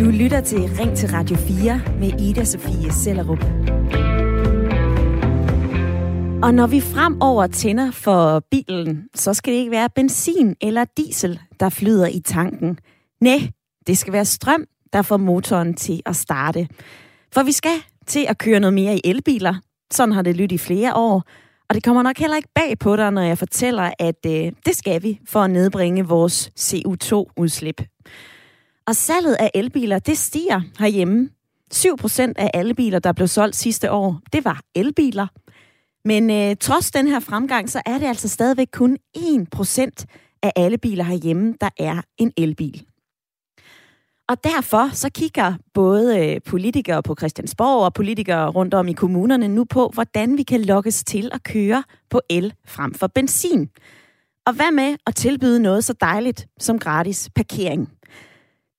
Du lytter til Ring til Radio 4 med Ida Sofie Sellerup. Og når vi fremover tænder for bilen, så skal det ikke være benzin eller diesel, der flyder i tanken. Nej, det skal være strøm, der får motoren til at starte. For vi skal til at køre noget mere i elbiler. Sådan har det lyttet i flere år. Og det kommer nok heller ikke bag på dig, når jeg fortæller, at øh, det skal vi for at nedbringe vores CO2-udslip. Og salget af elbiler, det stiger herhjemme. 7% af alle biler, der blev solgt sidste år, det var elbiler. Men øh, trods den her fremgang, så er det altså stadigvæk kun 1% af alle biler herhjemme, der er en elbil. Og derfor så kigger både øh, politikere på Christiansborg og politikere rundt om i kommunerne nu på, hvordan vi kan lokkes til at køre på el frem for benzin. Og hvad med at tilbyde noget så dejligt som gratis parkering?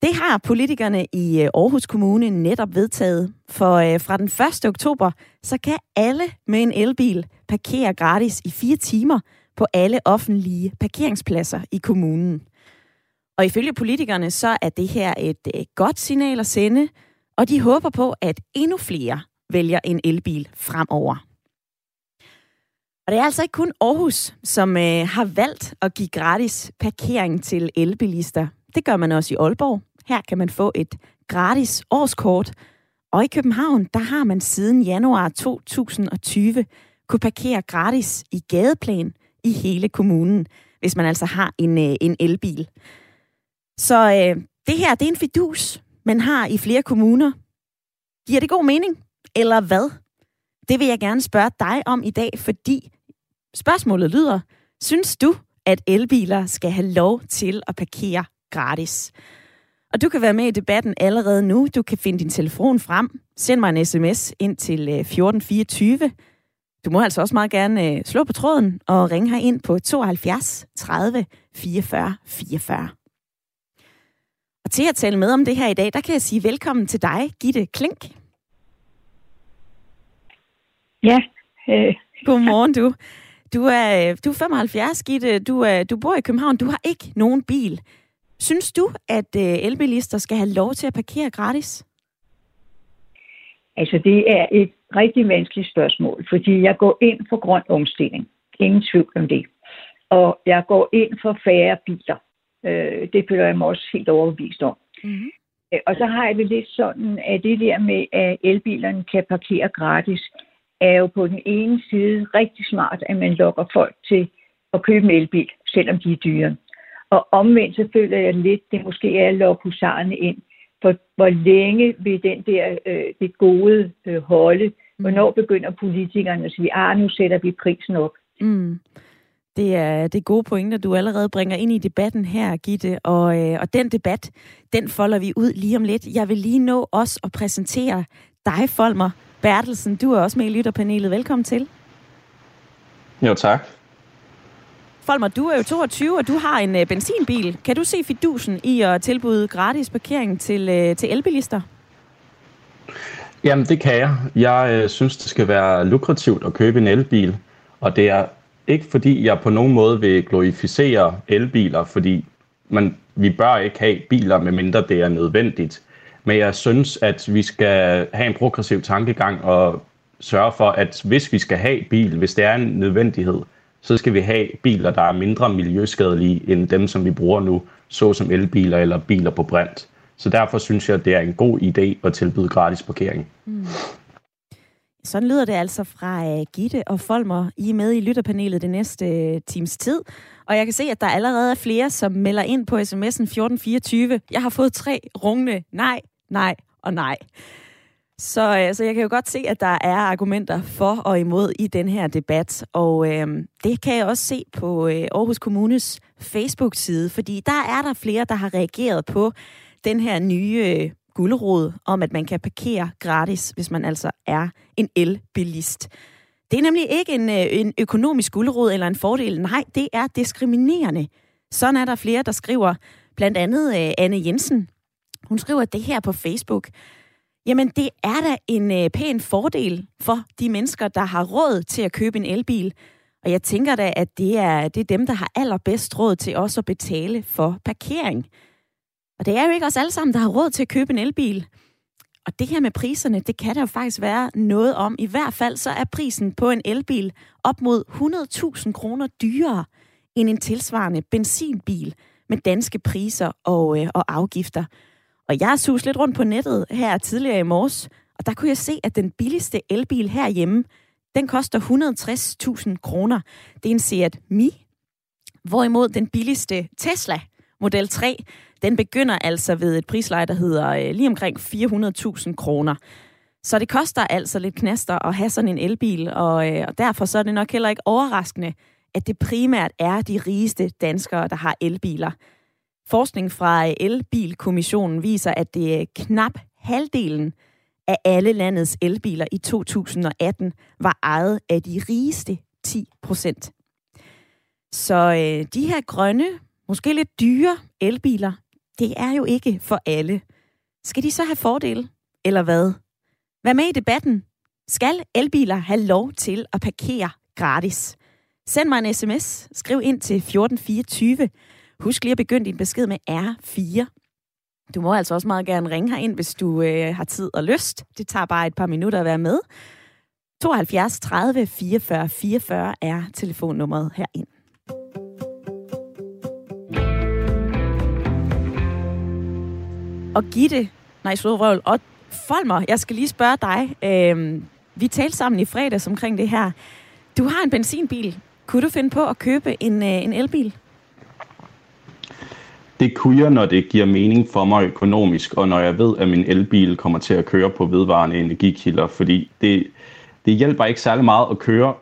Det har politikerne i øh, Aarhus Kommune netop vedtaget, for øh, fra den 1. oktober, så kan alle med en elbil parkere gratis i fire timer på alle offentlige parkeringspladser i kommunen. Og ifølge politikerne, så er det her et øh, godt signal at sende, og de håber på, at endnu flere vælger en elbil fremover. Og det er altså ikke kun Aarhus, som øh, har valgt at give gratis parkering til elbilister. Det gør man også i Aalborg. Her kan man få et gratis årskort. Og i København, der har man siden januar 2020 kunne parkere gratis i gadeplan i hele kommunen, hvis man altså har en, øh, en elbil. Så øh, det her, det er en fidus, man har i flere kommuner. Giver det god mening? Eller hvad? Det vil jeg gerne spørge dig om i dag, fordi spørgsmålet lyder, synes du, at elbiler skal have lov til at parkere gratis? Og du kan være med i debatten allerede nu. Du kan finde din telefon frem. Send mig en sms ind til øh, 1424. Du må altså også meget gerne øh, slå på tråden og ringe her ind på 72 30 44 44. Og til at tale med om det her i dag, der kan jeg sige velkommen til dig, Gitte Klink. Ja. Øh. Godmorgen, du. Du er, du er 75, Gitte. Du, er, du bor i København. Du har ikke nogen bil. Synes du, at øh, elbilister skal have lov til at parkere gratis? Altså, det er et rigtig vanskeligt spørgsmål, fordi jeg går ind for grøn omstilling. Ingen tvivl om det. Og jeg går ind for færre biler. Øh, det føler jeg mig også helt overbevist om. Mm-hmm. Og så har jeg det lidt sådan, at det der med, at elbilerne kan parkere gratis, er jo på den ene side rigtig smart, at man lokker folk til at købe en elbil, selvom de er dyre. Og omvendt så føler jeg lidt, det måske er at lokke husarerne ind. For hvor længe vil den der, øh, det gode øh, holde? Mm. Hvornår begynder politikerne at sige, ah, nu sætter vi prisen op? Mm. Det er det gode pointer, du allerede bringer ind i debatten her, Gitte. Og, øh, og den debat, den folder vi ud lige om lidt. Jeg vil lige nå os at præsentere dig, Folmer Bertelsen. Du er også med i lytterpanelet. Velkommen til. Jo, tak. Folmer, du er jo 22, og du har en øh, benzinbil. Kan du se fidusen i at tilbyde gratis parkering til, øh, til elbilister? Jamen, det kan jeg. Jeg øh, synes, det skal være lukrativt at købe en elbil. Og det er ikke fordi, jeg på nogen måde vil glorificere elbiler, fordi man, vi bør ikke have biler, medmindre det er nødvendigt. Men jeg synes, at vi skal have en progressiv tankegang og sørge for, at hvis vi skal have bil, hvis det er en nødvendighed, så skal vi have biler, der er mindre miljøskadelige end dem, som vi bruger nu, såsom elbiler eller biler på brint. Så derfor synes jeg, at det er en god idé at tilbyde gratis parkering. Mm. Sådan lyder det altså fra øh, Gitte og Folmer. I er med i lytterpanelet det næste øh, times tid. Og jeg kan se, at der allerede er flere, som melder ind på sms'en 1424. Jeg har fået tre rungende nej, nej og nej. Så, øh, så jeg kan jo godt se, at der er argumenter for og imod i den her debat. Og øh, det kan jeg også se på øh, Aarhus Kommunes Facebook-side, fordi der er der flere, der har reageret på den her nye gulderod om, at man kan parkere gratis, hvis man altså er en elbilist. Det er nemlig ikke en, øh, en økonomisk gulderod eller en fordel. Nej, det er diskriminerende. Sådan er der flere, der skriver. Blandt andet øh, Anne Jensen. Hun skriver det her på Facebook. Jamen, det er da en øh, pæn fordel for de mennesker, der har råd til at købe en elbil. Og jeg tænker da, at det er, det er dem, der har allerbedst råd til også at betale for parkering. Og det er jo ikke os alle sammen, der har råd til at købe en elbil. Og det her med priserne, det kan der jo faktisk være noget om. I hvert fald så er prisen på en elbil op mod 100.000 kroner dyrere end en tilsvarende benzinbil med danske priser og, øh, og afgifter. Og jeg sus lidt rundt på nettet her tidligere i morges, og der kunne jeg se, at den billigste elbil herhjemme, den koster 160.000 kroner. Det er en Seat Mi. Hvorimod den billigste Tesla Model 3, den begynder altså ved et prisleje, der hedder øh, lige omkring 400.000 kroner. Så det koster altså lidt knaster at have sådan en elbil, og, øh, og derfor så er det nok heller ikke overraskende, at det primært er de rigeste danskere, der har elbiler. Forskning fra øh, Elbilkommissionen viser, at det er knap halvdelen af alle landets elbiler i 2018 var ejet af de rigeste 10 procent. Så øh, de her grønne, måske lidt dyre elbiler, det er jo ikke for alle. Skal de så have fordele, eller hvad? Vær med i debatten. Skal elbiler have lov til at parkere gratis? Send mig en sms. Skriv ind til 1424. Husk lige at begynde din besked med R4. Du må altså også meget gerne ringe herind, hvis du øh, har tid og lyst. Det tager bare et par minutter at være med. 72 30 44 44 er telefonnummeret herind. Og Gitte, nej, Slårøvel, og Folmer, jeg skal lige spørge dig. Øh, vi talte sammen i fredags omkring det her. Du har en benzinbil. Kunne du finde på at købe en, øh, en elbil? Det kunne jeg, når det giver mening for mig økonomisk, og når jeg ved, at min elbil kommer til at køre på vedvarende energikilder, fordi det, det hjælper ikke særlig meget at køre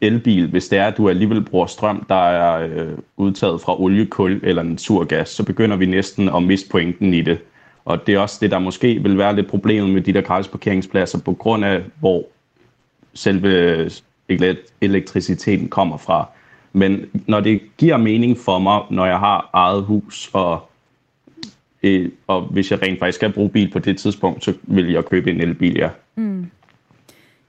elbil, hvis det er, at du alligevel bruger strøm, der er øh, udtaget fra olie, kul eller naturgas, så begynder vi næsten at miste pointen i det. Og det er også det, der måske vil være lidt problemet med de der gratis parkeringspladser, på grund af, hvor selve elektriciteten kommer fra. Men når det giver mening for mig, når jeg har eget hus, og, øh, og hvis jeg rent faktisk skal bruge bil på det tidspunkt, så vil jeg købe en elbil, ja. Mm.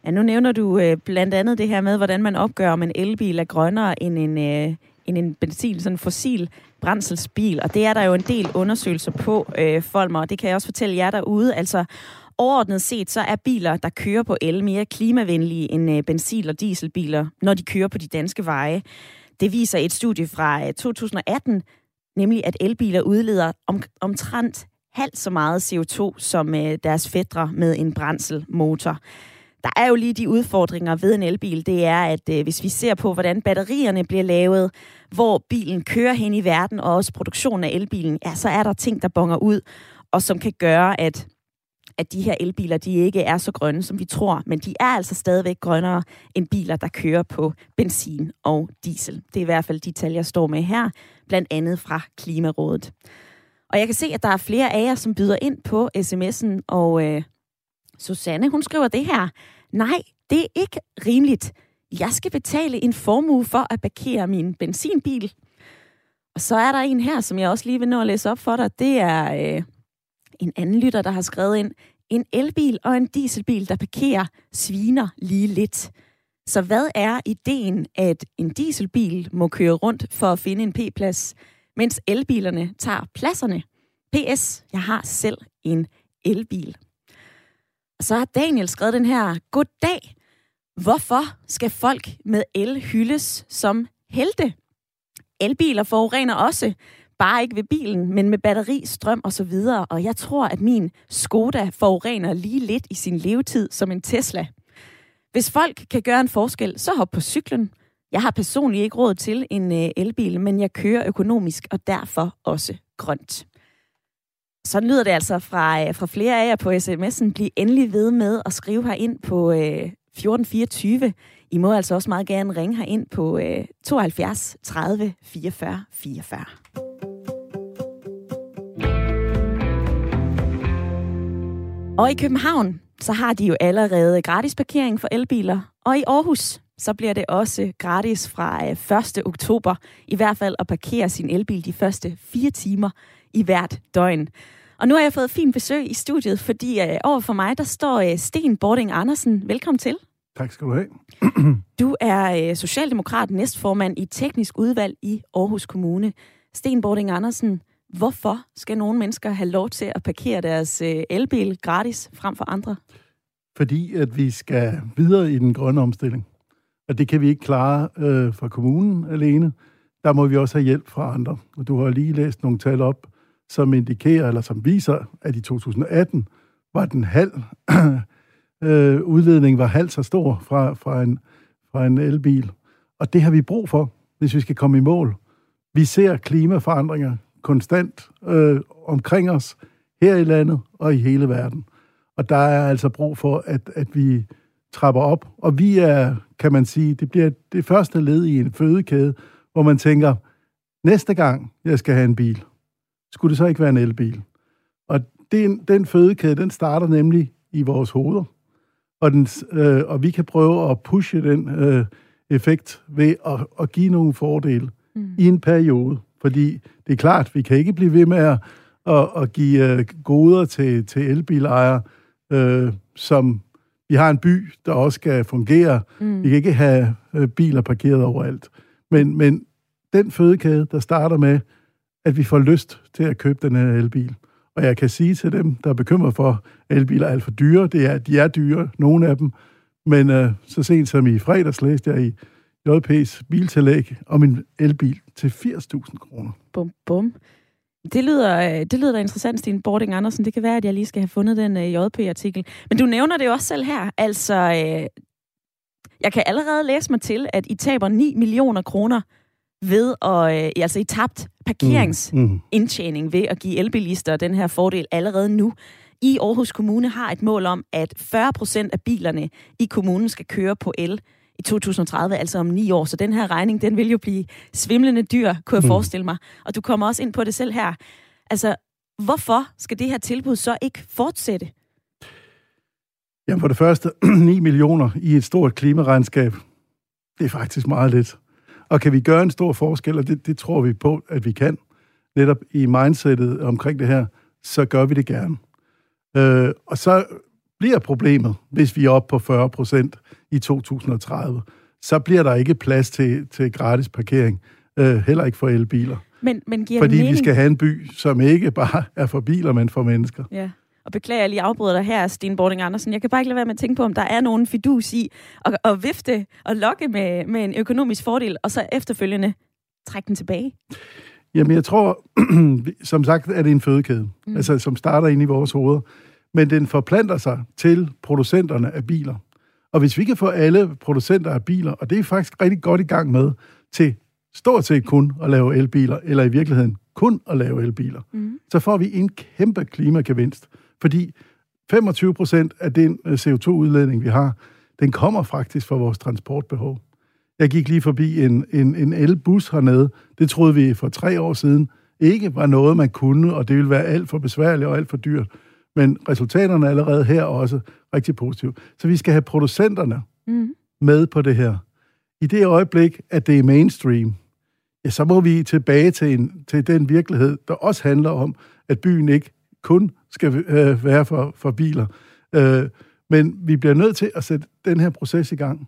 Ja, nu nævner du øh, blandt andet det her med, hvordan man opgør, om en elbil er grønnere end en, øh, end en benzin, sådan en fossil brændselsbil. Og det er der jo en del undersøgelser på, øh, Folmer, og det kan jeg også fortælle jer derude. Altså, overordnet set, så er biler, der kører på el, mere klimavenlige end øh, benzin- og dieselbiler, når de kører på de danske veje. Det viser et studie fra øh, 2018, nemlig at elbiler udleder om, omtrent halvt så meget CO2 som øh, deres fædre med en brændselsmotor. Der er jo lige de udfordringer ved en elbil, det er, at øh, hvis vi ser på, hvordan batterierne bliver lavet, hvor bilen kører hen i verden, og også produktionen af elbilen, ja, så er der ting, der bonger ud, og som kan gøre, at at de her elbiler, de ikke er så grønne, som vi tror, men de er altså stadigvæk grønnere end biler, der kører på benzin og diesel. Det er i hvert fald de tal, jeg står med her, blandt andet fra Klimarådet. Og jeg kan se, at der er flere af jer, som byder ind på sms'en, og øh, Susanne, hun skriver det her. Nej, det er ikke rimeligt. Jeg skal betale en formue for at parkere min benzinbil. Og så er der en her, som jeg også lige vil nå at læse op for dig. Det er øh, en anden lytter, der har skrevet ind. En elbil og en dieselbil, der parkerer, sviner lige lidt. Så hvad er ideen, at en dieselbil må køre rundt for at finde en P-plads, mens elbilerne tager pladserne? PS, jeg har selv en elbil. Så har Daniel skrevet den her, Goddag. Hvorfor skal folk med el hyldes som helte? Elbiler forurener også, bare ikke ved bilen, men med batteri, strøm og så videre. Og jeg tror, at min Skoda forurener lige lidt i sin levetid som en Tesla. Hvis folk kan gøre en forskel, så hop på cyklen. Jeg har personligt ikke råd til en øh, elbil, men jeg kører økonomisk og derfor også grønt. Så lyder det altså fra, øh, fra flere af jer på sms'en. Bliv endelig ved med at skrive her ind på øh, 1424. I må altså også meget gerne ringe her ind på øh, 72 30 44 44. Og i København, så har de jo allerede gratis parkering for elbiler. Og i Aarhus, så bliver det også gratis fra øh, 1. Oktober, i hvert fald at parkere sin elbil de første fire timer i hvert døgn. Og nu har jeg fået fint besøg i studiet, fordi uh, over for mig, der står uh, Sten Bording Andersen. Velkommen til. Tak skal du have. du er uh, socialdemokrat næstformand i teknisk udvalg i Aarhus Kommune. Sten Bording Andersen, Hvorfor skal nogle mennesker have lov til at parkere deres øh, elbil gratis frem for andre? Fordi at vi skal videre i den grønne omstilling. Og det kan vi ikke klare øh, fra kommunen alene. Der må vi også have hjælp fra andre. Og du har lige læst nogle tal op, som indikerer, eller som viser, at i 2018 var den halv, øh, udledning var halvt så stor fra, fra, en, fra en elbil. Og det har vi brug for, hvis vi skal komme i mål. Vi ser klimaforandringer konstant øh, omkring os, her i landet og i hele verden. Og der er altså brug for, at, at vi trapper op. Og vi er, kan man sige, det bliver det første led i en fødekæde, hvor man tænker, næste gang jeg skal have en bil, skulle det så ikke være en elbil? Og den, den fødekæde, den starter nemlig i vores hoveder. Og, den, øh, og vi kan prøve at pushe den øh, effekt ved at, at give nogle fordele mm. i en periode. Fordi det er klart, vi kan ikke blive ved med at, at, at give øh, goder til, til elbilejere, øh, som vi har en by, der også skal fungere. Mm. Vi kan ikke have øh, biler parkeret overalt. Men, men den fødekæde, der starter med, at vi får lyst til at købe den her elbil. Og jeg kan sige til dem, der er bekymret for, at elbiler er alt for dyre, det er, at de er dyre, nogle af dem. Men øh, så sent som i fredags læste jeg i JP's biltillæg om en elbil til 80.000 kroner. Bum, bum. Det lyder, øh, det lyder da interessant, Stine Bording Andersen. Det kan være, at jeg lige skal have fundet den øh, uh, JP-artikel. Men du nævner det jo også selv her. Altså, uh, jeg kan allerede læse mig til, at I taber 9 millioner kroner ved at, uh, altså I tabt parkeringsindtjening mm, mm. ved at give elbilister den her fordel allerede nu. I Aarhus Kommune har et mål om, at 40 procent af bilerne i kommunen skal køre på el i 2030, altså om ni år. Så den her regning, den vil jo blive svimlende dyr, kunne jeg mm. forestille mig. Og du kommer også ind på det selv her. Altså, hvorfor skal det her tilbud så ikke fortsætte? Jamen for det første, 9 millioner i et stort klimaregnskab, det er faktisk meget lidt. Og kan vi gøre en stor forskel, og det, det tror vi på, at vi kan, netop i mindsetet omkring det her, så gør vi det gerne. Øh, og så bliver problemet, hvis vi er oppe på 40 procent i 2030. Så bliver der ikke plads til, til gratis parkering, øh, heller ikke for elbiler. Men, men giver Fordi mening? vi skal have en by, som ikke bare er for biler, men for mennesker. Ja. Og beklager, jeg lige afbryder dig her, Sten Bording Andersen. Jeg kan bare ikke lade være med at tænke på, om der er nogen fidus i at, at vifte og lokke med, med en økonomisk fordel, og så efterfølgende trække den tilbage. Jamen, jeg tror, som sagt, er det en fødekæde, mm. altså, som starter ind i vores hoveder men den forplanter sig til producenterne af biler. Og hvis vi kan få alle producenter af biler, og det er faktisk rigtig godt i gang med, til stort set kun at lave elbiler, eller i virkeligheden kun at lave elbiler, mm. så får vi en kæmpe klimagevinst. Fordi 25 procent af den øh, CO2-udledning, vi har, den kommer faktisk fra vores transportbehov. Jeg gik lige forbi en, en, en elbus hernede. Det troede vi for tre år siden ikke var noget, man kunne, og det ville være alt for besværligt og alt for dyrt. Men resultaterne er allerede her også rigtig positive. Så vi skal have producenterne mm. med på det her. I det øjeblik, at det er mainstream, ja, så må vi tilbage til, en, til den virkelighed, der også handler om, at byen ikke kun skal øh, være for, for biler. Øh, men vi bliver nødt til at sætte den her proces i gang.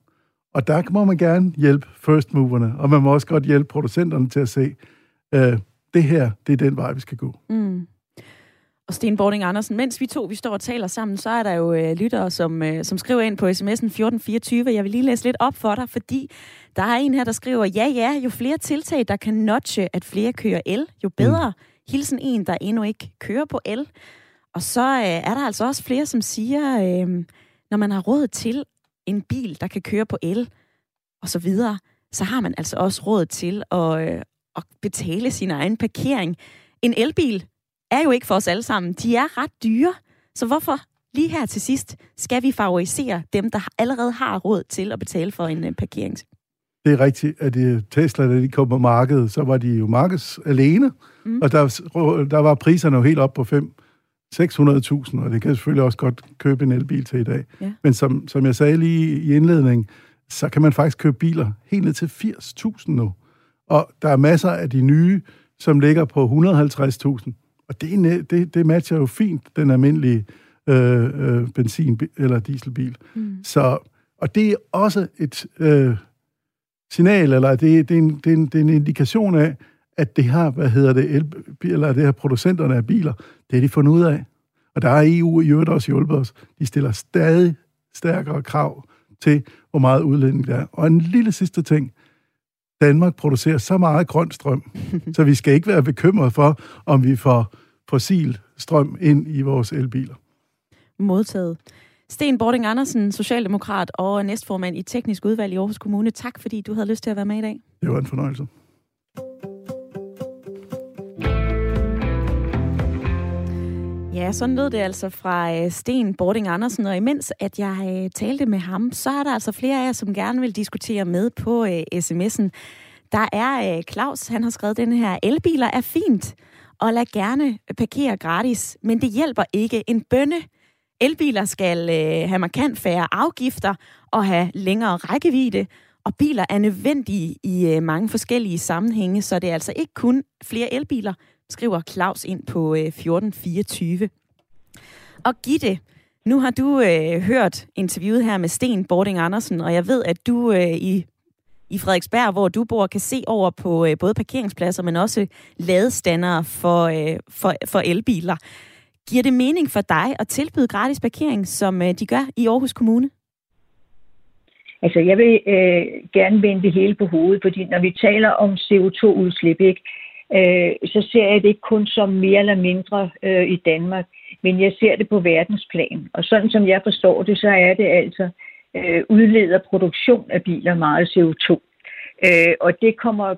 Og der må man gerne hjælpe first moverne, og man må også godt hjælpe producenterne til at se, øh, det her, det er den vej, vi skal gå. Mm og Sten Bording Andersen. Mens vi to vi står og taler sammen, så er der jo øh, lyttere, som, øh, som skriver ind på sms'en 1424. Jeg vil lige læse lidt op for dig, fordi der er en her, der skriver, ja ja, jo flere tiltag, der kan notche, at flere kører el, jo bedre. Mm. Hilsen en, der endnu ikke kører på el. Og så øh, er der altså også flere, som siger, øh, når man har råd til en bil, der kan køre på el, og så videre, så har man altså også råd til at, øh, at betale sin egen parkering. En elbil er jo ikke for os alle sammen. De er ret dyre. Så hvorfor lige her til sidst skal vi favorisere dem, der allerede har råd til at betale for en øh, parkering? Det er rigtigt, at øh, Tesla, da de kom på markedet, så var de jo markeds alene, mm. og der, der var priserne jo helt op på 5 600.000, og det kan selvfølgelig også godt købe en elbil til i dag. Ja. Men som, som jeg sagde lige i indledningen, så kan man faktisk købe biler helt ned til 80.000 nu. Og der er masser af de nye, som ligger på 150.000. Og det, det, det matcher jo fint den almindelige øh, øh, benzin- eller dieselbil. Mm. Så, og det er også et øh, signal, eller det, det, er en, det, er en, det er en indikation af, at det har, hvad hedder det, elbiler, det her producenterne af biler, det har de fundet ud af. Og der er EU i øvrigt også hjulpet os. De stiller stadig stærkere krav til, hvor meget udledning der er. Og en lille sidste ting. Danmark producerer så meget grøn strøm, så vi skal ikke være bekymret for, om vi får fossil strøm ind i vores elbiler. Modtaget. Sten Bording Andersen, Socialdemokrat og næstformand i Teknisk Udvalg i Aarhus Kommune. Tak, fordi du havde lyst til at være med i dag. Det var en fornøjelse. Ja, sådan lød det altså fra øh, Sten Bording Andersen, og imens at jeg øh, talte med ham, så er der altså flere af jer, som gerne vil diskutere med på uh, sms'en. Der er uh, Claus, han har skrevet den her, elbiler er fint, og lad gerne parkere gratis, men det hjælper ikke en bønne. Elbiler skal uh, have markant færre afgifter og have længere rækkevidde, og biler er nødvendige i uh, mange forskellige sammenhænge, så det er altså ikke kun flere elbiler, skriver Claus ind på øh, 1424. Og Gitte, nu har du øh, hørt interviewet her med Sten Bording Andersen, og jeg ved, at du øh, i, i Frederiksberg, hvor du bor, kan se over på øh, både parkeringspladser, men også ladestandere for, øh, for, for elbiler. Giver det mening for dig at tilbyde gratis parkering, som øh, de gør i Aarhus Kommune? Altså, jeg vil øh, gerne vende det hele på hovedet, fordi når vi taler om CO2-udslip, ikke, øh, så ser jeg det ikke kun som mere eller mindre øh, i Danmark, men jeg ser det på verdensplan. Og sådan som jeg forstår det, så er det altså øh, udleder produktion af biler meget CO2. Øh, og det kommer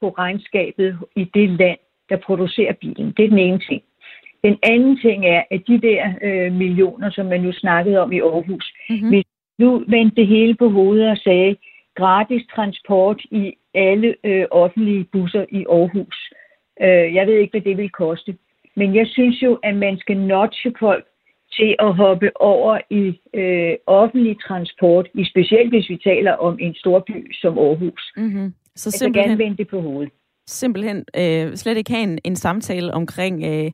på regnskabet i det land, der producerer bilen. Det er den ene ting. Den anden ting er, at de der øh, millioner, som man nu snakkede om i Aarhus, mm-hmm. hvis nu vendte det hele på hovedet og sagde, gratis transport i alle øh, offentlige busser i Aarhus. Øh, jeg ved ikke, hvad det vil koste. Men jeg synes jo, at man skal notche folk til at hoppe over i øh, offentlig transport, i specielt hvis vi taler om en stor by som Aarhus. Mm-hmm. Så jeg simpelthen, gerne vende det på hovedet. Simpelthen øh, slet ikke have en, en samtale omkring øh,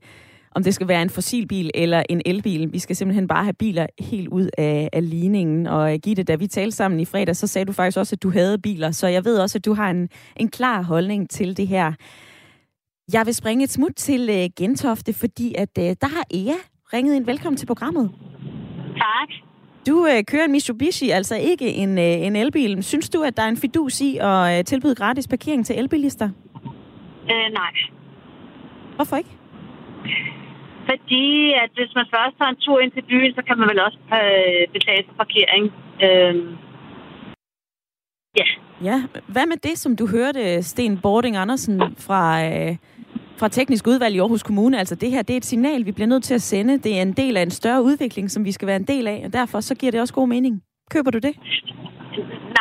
om det skal være en fossilbil eller en elbil. Vi skal simpelthen bare have biler helt ud af, af ligningen. Og Gitte, da vi talte sammen i fredag, så sagde du faktisk også, at du havde biler. Så jeg ved også, at du har en, en klar holdning til det her. Jeg vil springe et smut til uh, Gentofte, fordi at uh, der har Ea ringet ind. Velkommen til programmet. Tak. Du uh, kører en Mitsubishi, altså ikke en, uh, en elbil. Synes du, at der er en fidus i at uh, tilbyde gratis parkering til elbilister? Uh, nej. Hvorfor ikke? Fordi at hvis man først tager en tur ind til byen, så kan man vel også øh, betale for parkering. Øh, ja. Ja, hvad med det, som du hørte Sten Bording Andersen fra, øh, fra Teknisk Udvalg i Aarhus Kommune? Altså det her, det er et signal, vi bliver nødt til at sende. Det er en del af en større udvikling, som vi skal være en del af, og derfor så giver det også god mening. Køber du det?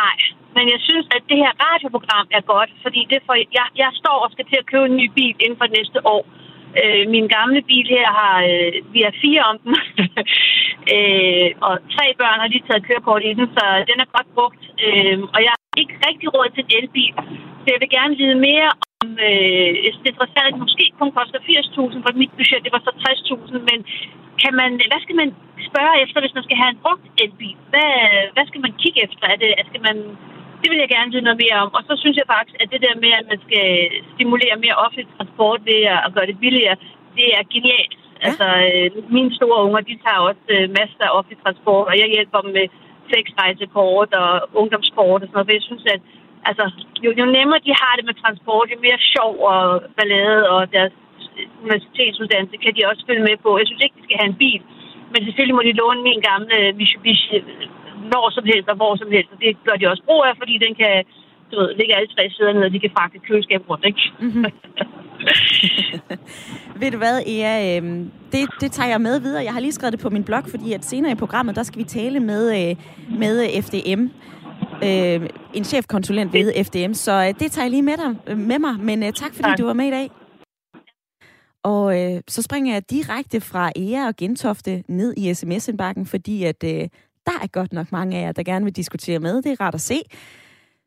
Nej, men jeg synes, at det her radioprogram er godt, fordi det for, jeg, jeg står og skal til at købe en ny bil inden for næste år. Øh, min gamle bil her har, øh, vi har fire om den, øh, og tre børn har lige taget kørekort i den, så den er godt brugt. Øh, og jeg har ikke rigtig råd til en elbil, så jeg vil gerne vide mere om, øh, det interessant, måske kun koster 80.000, for mit budget det var så 60.000, men kan man, hvad skal man spørge efter, hvis man skal have en brugt elbil? Hvad, hvad skal man kigge efter? Er det, skal man det vil jeg gerne vide noget mere om. Og så synes jeg faktisk, at det der med, at man skal stimulere mere offentlig transport ved at gøre det billigere, det er genialt. Ja. Altså, øh, mine store unger, de tager også øh, masser af offentlig transport, og jeg hjælper dem med flexrejsekort og ungdomskort og sådan noget, for jeg synes, at altså, jo, jo nemmere de har det med transport, jo mere sjov og ballade og deres universitetsuddannelse kan de også følge med på. Jeg synes ikke, de skal have en bil, men selvfølgelig må de låne min gamle Mitsubishi når som helst og hvor som helst. Og det gør de også brug af, fordi den kan du ved, ligge alle tre sider ned, og de kan faktisk køleskab rundt, ikke? Mm-hmm. Ved du hvad, Ea, øh, det, det tager jeg med videre. Jeg har lige skrevet det på min blog, fordi at senere i programmet, der skal vi tale med, øh, med FDM. Øh, en chefkonsulent ved FDM, så øh, det tager jeg lige med, dig, med mig. Men øh, tak, fordi tak. du var med i dag. Og øh, så springer jeg direkte fra Ea og Gentofte ned i sms-indbakken, fordi at øh, der er godt nok mange af jer, der gerne vil diskutere med. Det er rart at se.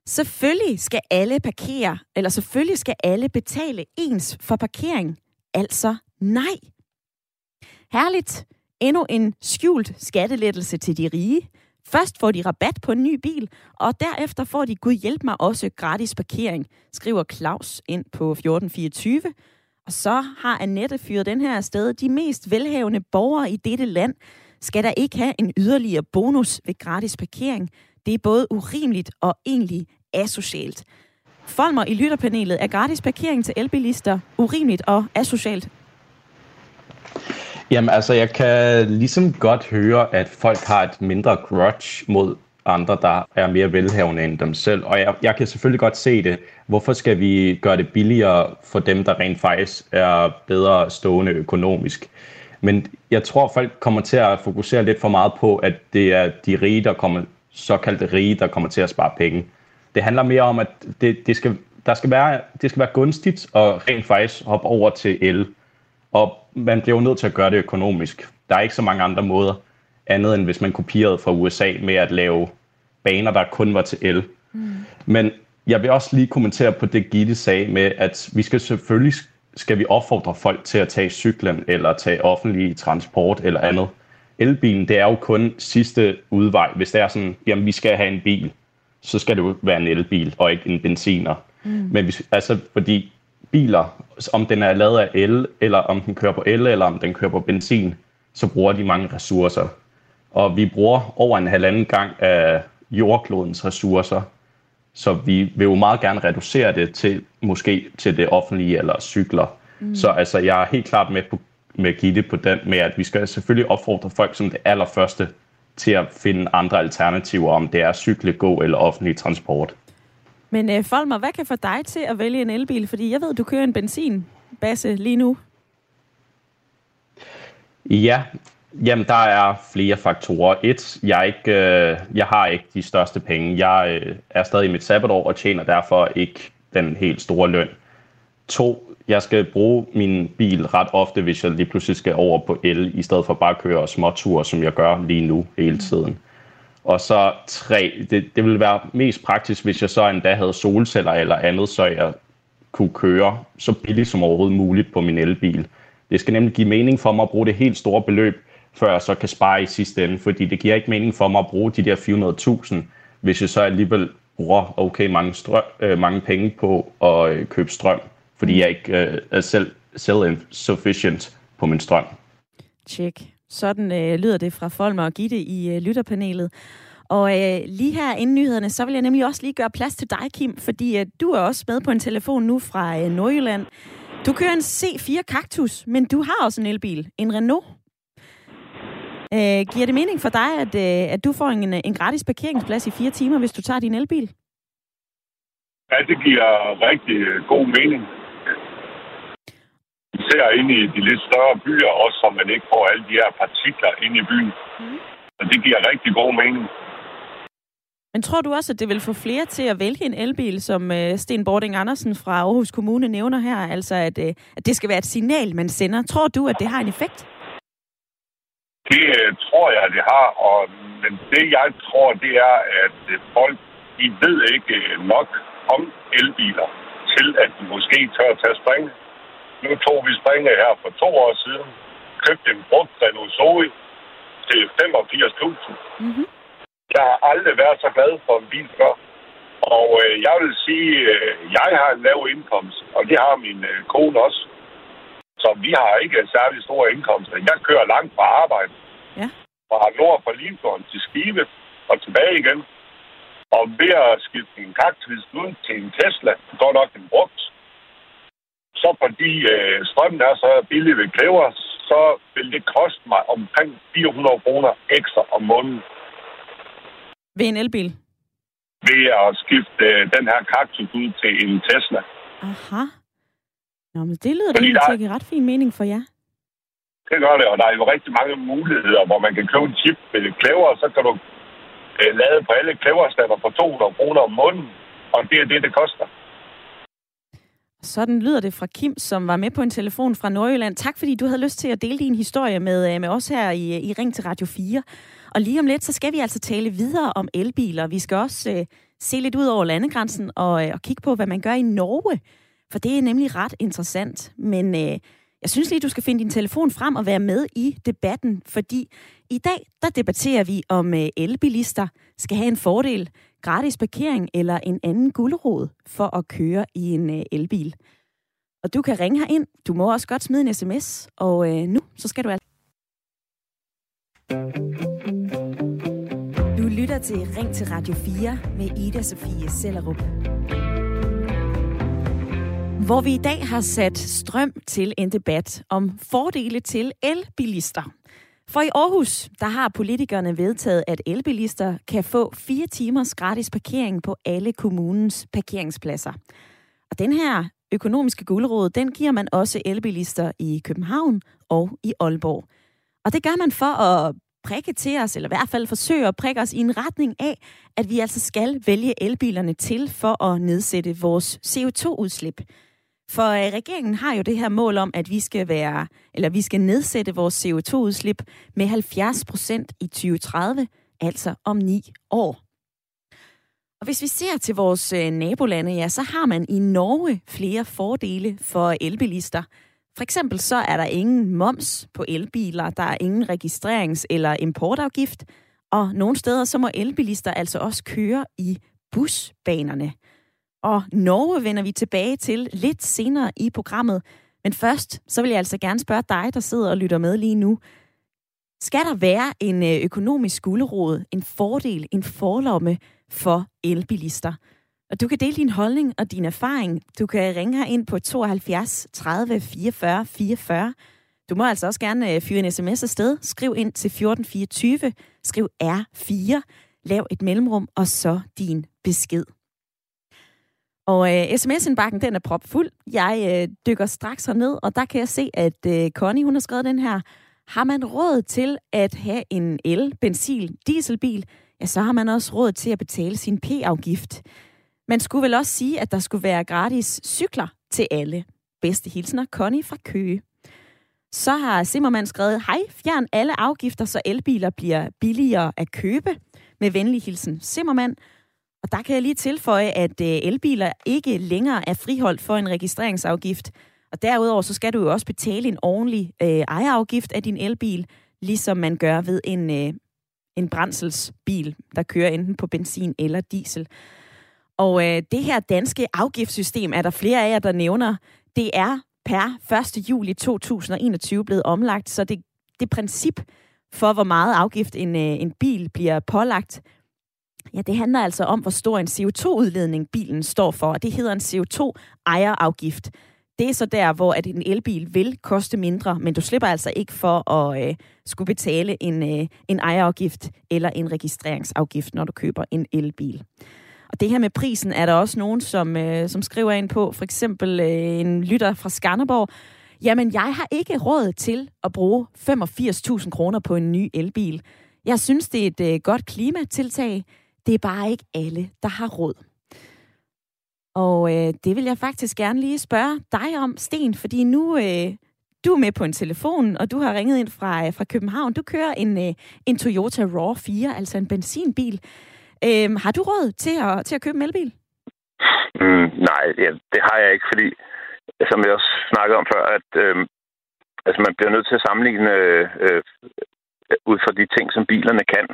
Selvfølgelig skal alle parkere, eller selvfølgelig skal alle betale ens for parkering. Altså nej. Herligt. Endnu en skjult skattelettelse til de rige. Først får de rabat på en ny bil, og derefter får de, gud hjælp mig, også gratis parkering, skriver Claus ind på 1424. Og så har Annette fyret den her sted. De mest velhavende borgere i dette land skal der ikke have en yderligere bonus ved gratis parkering. Det er både urimeligt og egentlig asocialt. Folmer i lytterpanelet er gratis parkering til elbilister urimeligt og asocialt. Jamen altså, jeg kan ligesom godt høre, at folk har et mindre grudge mod andre, der er mere velhavende end dem selv. Og jeg, jeg kan selvfølgelig godt se det. Hvorfor skal vi gøre det billigere for dem, der rent faktisk er bedre stående økonomisk? Men jeg tror, folk kommer til at fokusere lidt for meget på, at det er de rige, der kommer, såkaldte rige, der kommer til at spare penge. Det handler mere om, at det, det, skal, der skal være, det skal være gunstigt at rent faktisk hoppe over til el. Og man bliver jo nødt til at gøre det økonomisk. Der er ikke så mange andre måder, andet end hvis man kopierede fra USA med at lave baner, der kun var til el. Mm. Men jeg vil også lige kommentere på det, Gitte sagde med, at vi skal selvfølgelig skal vi opfordre folk til at tage cyklen eller tage offentlig transport eller andet. Elbilen, det er jo kun sidste udvej. Hvis det er sådan, jamen vi skal have en bil, så skal det jo være en elbil og ikke en benziner. Mm. Men hvis, altså, fordi biler, om den er lavet af el, eller om den kører på el, eller om den kører på benzin, så bruger de mange ressourcer. Og vi bruger over en halvanden gang af jordklodens ressourcer, så vi vil jo meget gerne reducere det til måske til det offentlige eller cykler. Mm. Så altså, jeg er helt klart med på med Gitte på den med, at vi skal selvfølgelig opfordre folk som det allerførste til at finde andre alternativer, om det er cykle, gå eller offentlig transport. Men uh, Folmer, hvad kan få dig til at vælge en elbil? Fordi jeg ved, du kører en benzinbasse lige nu. Ja, jamen der er flere faktorer. Et, jeg, er ikke, øh, jeg har ikke de største penge. Jeg øh, er stadig i mit sabbatår og tjener derfor ikke den helt store løn. To, jeg skal bruge min bil ret ofte, hvis jeg lige pludselig skal over på el, i stedet for bare at køre småture, som jeg gør lige nu hele tiden. Og så tre, det, det ville være mest praktisk, hvis jeg så endda havde solceller eller andet, så jeg kunne køre så billigt som overhovedet muligt på min elbil. Det skal nemlig give mening for mig at bruge det helt store beløb, før jeg så kan spare i sidste ende, fordi det giver ikke mening for mig at bruge de der 400.000, hvis jeg så alligevel bruger okay mange, strøm, øh, mange penge på at øh, købe strøm, fordi jeg ikke øh, er selv self-sufficient på min strøm. Tjek. Sådan øh, lyder det fra Folmer og Gitte i øh, lytterpanelet. Og øh, lige her inden nyhederne, så vil jeg nemlig også lige gøre plads til dig, Kim, fordi øh, du er også med på en telefon nu fra øh, Nordjylland. Du kører en C4 Cactus, men du har også en elbil, en Renault. Øh, giver det mening for dig, at, øh, at du får en, en gratis parkeringsplads i fire timer, hvis du tager din elbil? Ja, det giver rigtig god mening. Især inde i de lidt større byer, også så man ikke får alle de her partikler ind i byen. Mm. Og det giver rigtig god mening. Men tror du også, at det vil få flere til at vælge en elbil, som øh, Sten Bording Andersen fra Aarhus Kommune nævner her? Altså, at, øh, at det skal være et signal, man sender. Tror du, at det har en effekt? Det øh, tror jeg, det har. Og, men det, jeg tror, det er, at folk de ved ikke nok om elbiler til, at de måske tør at tage spring. Nu tog vi springet her for to år siden. Købte en brugt Renault Zoe til 85.000. Mm-hmm. Jeg har aldrig været så glad for en bil før. Og øh, jeg vil sige, øh, jeg har en lav indkomst, og det har min øh, kone også. Så vi har ikke særlig store indkomster. Jeg kører langt fra arbejde. Ja. Fra nord for Limfjorden til Skive og tilbage igen. Og ved at skifte en kaktus ud til en Tesla, går nok en brugt, så fordi øh, strømmen er så billig ved kræver, så vil det koste mig omkring 400 kroner ekstra om måneden. Ved en elbil? Ved at skifte øh, den her kaktus ud til en Tesla. Aha. Nå, men det lyder da til at give ret fin mening for jer. Det gør det, og der er jo rigtig mange muligheder, hvor man kan købe en chip med klæver, og så kan du øh, lade på alle klæverstander for 200 kroner om måneden, og det er det, det koster. Sådan lyder det fra Kim, som var med på en telefon fra Nordjylland. Tak fordi du havde lyst til at dele din historie med, øh, med os her i, i Ring til Radio 4. Og lige om lidt, så skal vi altså tale videre om elbiler. Vi skal også øh, se lidt ud over landegrænsen og, øh, og kigge på, hvad man gør i Norge. For det er nemlig ret interessant. Men øh, Jeg synes lige, du skal finde din telefon frem og være med i debatten, fordi i dag, der debatterer vi, om øh, elbilister skal have en fordel, gratis parkering eller en anden guldråd for at køre i en øh, elbil. Og du kan ringe her ind. Du må også godt smide en sms. Og øh, nu, så skal du altså... Du lytter til Ring til Radio 4 med Ida Sofie Sellerup. Hvor vi i dag har sat strøm til en debat om fordele til elbilister. For i Aarhus, der har politikerne vedtaget, at elbilister kan få fire timers gratis parkering på alle kommunens parkeringspladser. Og den her økonomiske guldråd, den giver man også elbilister i København og i Aalborg. Og det gør man for at prikke til os, eller i hvert fald forsøge at prikke os i en retning af, at vi altså skal vælge elbilerne til for at nedsætte vores CO2-udslip. For øh, regeringen har jo det her mål om, at vi skal være, eller vi skal nedsætte vores CO2-udslip med 70 procent i 2030, altså om ni år. Og hvis vi ser til vores øh, nabolande, ja, så har man i Norge flere fordele for elbilister. For eksempel så er der ingen moms på elbiler, der er ingen registrerings- eller importafgift, og nogle steder så må elbilister altså også køre i busbanerne. Og Norge vender vi tilbage til lidt senere i programmet. Men først, så vil jeg altså gerne spørge dig, der sidder og lytter med lige nu. Skal der være en øh, økonomisk gulerod, en fordel, en forlomme for elbilister? Og du kan dele din holdning og din erfaring. Du kan ringe her ind på 72 30 44 44. Du må altså også gerne øh, fyre en sms afsted. Skriv ind til 1424. Skriv R4. Lav et mellemrum, og så din besked. Og øh, sms-indbakken, den er propfuld. Jeg øh, dykker straks herned, og der kan jeg se, at øh, Connie, hun har skrevet den her. Har man råd til at have en el, benzin, dieselbil, ja, så har man også råd til at betale sin P-afgift. Man skulle vel også sige, at der skulle være gratis cykler til alle. Bedste hilsner, Connie fra Køge. Så har Simmermann skrevet, hej, fjern alle afgifter, så elbiler bliver billigere at købe. Med venlig hilsen, Simmermann. Og der kan jeg lige tilføje, at øh, elbiler ikke længere er friholdt for en registreringsafgift. Og derudover så skal du jo også betale en ordentlig øh, ejerafgift af din elbil, ligesom man gør ved en, øh, en brændselsbil, der kører enten på benzin eller diesel. Og øh, det her danske afgiftssystem er der flere af jer, der nævner. Det er per 1. juli 2021 blevet omlagt, så det, det princip for, hvor meget afgift en, øh, en bil bliver pålagt, Ja, det handler altså om, hvor stor en CO2-udledning bilen står for, og det hedder en CO2-ejerafgift. Det er så der, hvor at en elbil vil koste mindre, men du slipper altså ikke for at øh, skulle betale en, øh, en ejerafgift eller en registreringsafgift, når du køber en elbil. Og det her med prisen er der også nogen, som, øh, som skriver ind på, for eksempel øh, en lytter fra Skanderborg. Jamen, jeg har ikke råd til at bruge 85.000 kroner på en ny elbil. Jeg synes, det er et øh, godt klimatiltag. Det er bare ikke alle, der har råd. Og øh, det vil jeg faktisk gerne lige spørge dig om, Sten, fordi nu øh, du er med på en telefon, og du har ringet ind fra, øh, fra København. Du kører en, øh, en Toyota RAW4, altså en benzinbil. Øh, har du råd til at, til at købe en elbil? Mm, nej, ja, det har jeg ikke, fordi som jeg også snakkede om før, at øh, altså man bliver nødt til at sammenligne øh, øh, ud fra de ting, som bilerne kan.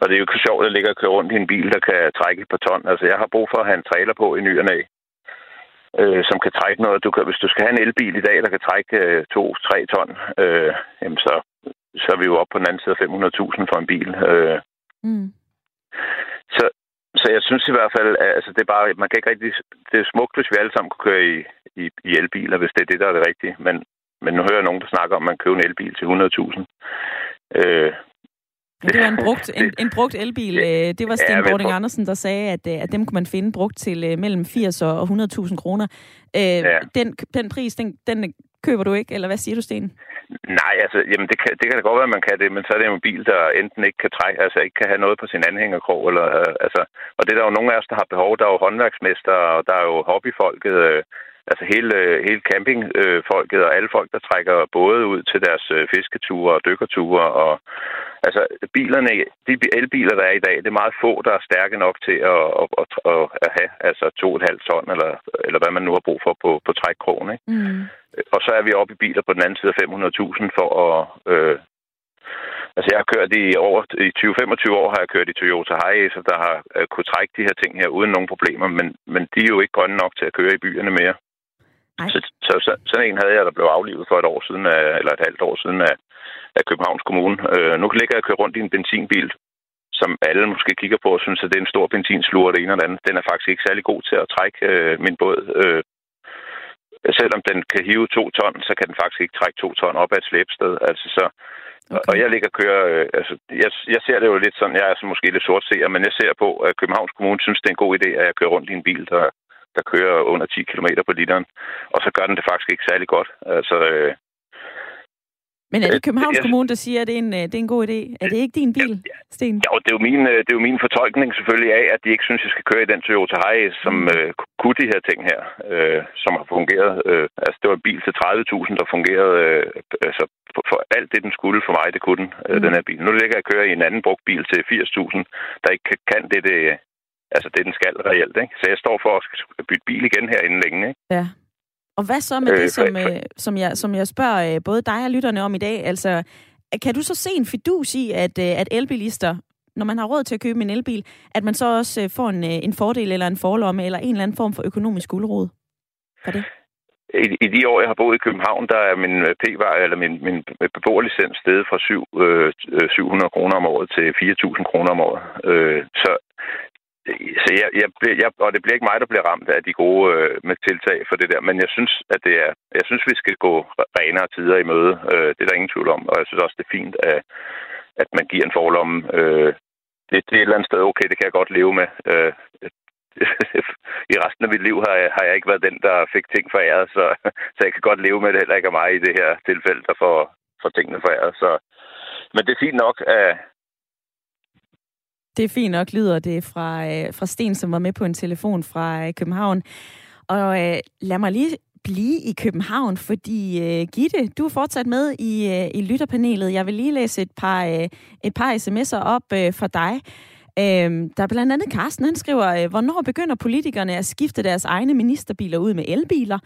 Og det er jo ikke sjovt at ligge og køre rundt i en bil, der kan trække et par ton. Altså, jeg har brug for at have en trailer på i ny og næ, øh, som kan trække noget. Du kan, hvis du skal have en elbil i dag, der kan trække øh, 2-3 ton, øh, jamen så, så er vi jo oppe på den anden side af 500.000 for en bil. Øh. Mm. Så, så jeg synes i hvert fald, at altså, det er bare, man kan ikke rigtig, det er smukt, hvis vi alle sammen kunne køre i, i, i elbiler, hvis det er det, der er det rigtige. Men, men nu hører jeg nogen, der snakker om, at man køber en elbil til 100.000. Øh, Ja, det var en brugt, en, en brugt elbil. Øh, det var Sten ja, Bording Andersen, der sagde, at, øh, at dem kunne man finde brugt til uh, mellem 80 og 100.000 kroner. Ja. den, den pris, den, den køber du ikke, eller hvad siger du, Sten? Nej, altså, jamen det kan, det kan da godt være, at man kan det, men så er det en bil, der enten ikke kan trække, altså ikke kan have noget på sin anhængerkrog, eller, uh, altså, og det er der jo nogle af os, der har behov. Der er jo håndværksmester, og der er jo hobbyfolket, uh, altså hele, hele campingfolket og alle folk, der trækker både ud til deres fisketure og dykkerture. Og, altså bilerne, de elbiler, der er i dag, det er meget få, der er stærke nok til at, at, at, at, at have altså 2,5 ton, eller, eller hvad man nu har brug for på, på trækkrogen. Ikke? Mm. Og så er vi oppe i biler på den anden side af 500.000 for at... Øh, altså jeg har kørt i over i 20-25 år har jeg kørt i Toyota Hiace, der har øh, kunne trække de her ting her uden nogen problemer, men, men de er jo ikke grønne nok til at køre i byerne mere. Så, så, så, sådan en havde jeg, der blev aflivet for et år siden, af, eller et halvt år siden af, af Københavns Kommune. Øh, nu ligger jeg og kører rundt i en benzinbil, som alle måske kigger på og synes, at det er en stor benzinslur det ene eller andet. Den er faktisk ikke særlig god til at trække øh, min båd. Øh, selvom den kan hive to ton, så kan den faktisk ikke trække to ton op ad et slæbsted. Altså, så, okay. Og jeg ligger og kører... Øh, altså, jeg, jeg ser det jo lidt sådan, jeg er så måske lidt sort ser, men jeg ser på, at Københavns Kommune synes, det er en god idé, at jeg kører rundt i en bil, der, der kører under 10 km på literen. Og så gør den det faktisk ikke særlig godt. Altså, øh, men er det Københavns Kommune, der siger, at det er en, øh, det er en god idé? Er det ikke din bil, Sten? Ja, det er, jo min, øh, det er jo min fortolkning selvfølgelig af, at de ikke synes, at jeg skal køre i den Toyota Hiace, som mm. øh, kunne de her ting her, øh, som har fungeret. Øh, altså, det var en bil til 30.000, der fungerede øh, altså, for, for alt det, den skulle for mig, det kunne den, øh, mm. den her bil. Nu ligger jeg og kører i en anden brugt bil til 80.000, der ikke kan det, det, altså det, den skal reelt. Ikke? Så jeg står for at bytte bil igen her inden længe. Ikke? Ja. Og hvad så med øh, det, som, øh, som, jeg, som jeg spørger øh, både dig og lytterne om i dag? Altså, kan du så se en fidus i, at, øh, at elbilister, når man har råd til at købe en elbil, at man så også øh, får en, øh, en fordel eller en forlomme eller en eller anden form for økonomisk guldråd for det? I, I de år, jeg har boet i København, der er min p eller min, min beboerlicens steget fra 7, øh, 700 kroner om året til 4.000 kroner om året. Øh, så så jeg, jeg, jeg, og det bliver ikke mig, der bliver ramt af de gode øh, med tiltag for det der, men jeg synes, at det er, jeg synes, vi skal gå renere tider i møde. Øh, det er der ingen tvivl om, og jeg synes også, det er fint, at, at man giver en forlomme. Øh, det, det er et eller andet sted, okay, det kan jeg godt leve med. Øh, I resten af mit liv har jeg, har jeg ikke været den, der fik ting foræret, så, så jeg kan godt leve med det heller ikke af mig i det her tilfælde, der får, får tingene foræret. Så, men det er fint nok, at, det er fint nok, lyder det fra, øh, fra Sten, som var med på en telefon fra øh, København. Og øh, lad mig lige blive i København, fordi øh, Gitte, du er fortsat med i, øh, i lytterpanelet. Jeg vil lige læse et par, øh, et par sms'er op øh, for dig. Øh, der er blandt andet Carsten, han skriver, øh, hvornår begynder politikerne at skifte deres egne ministerbiler ud med elbiler?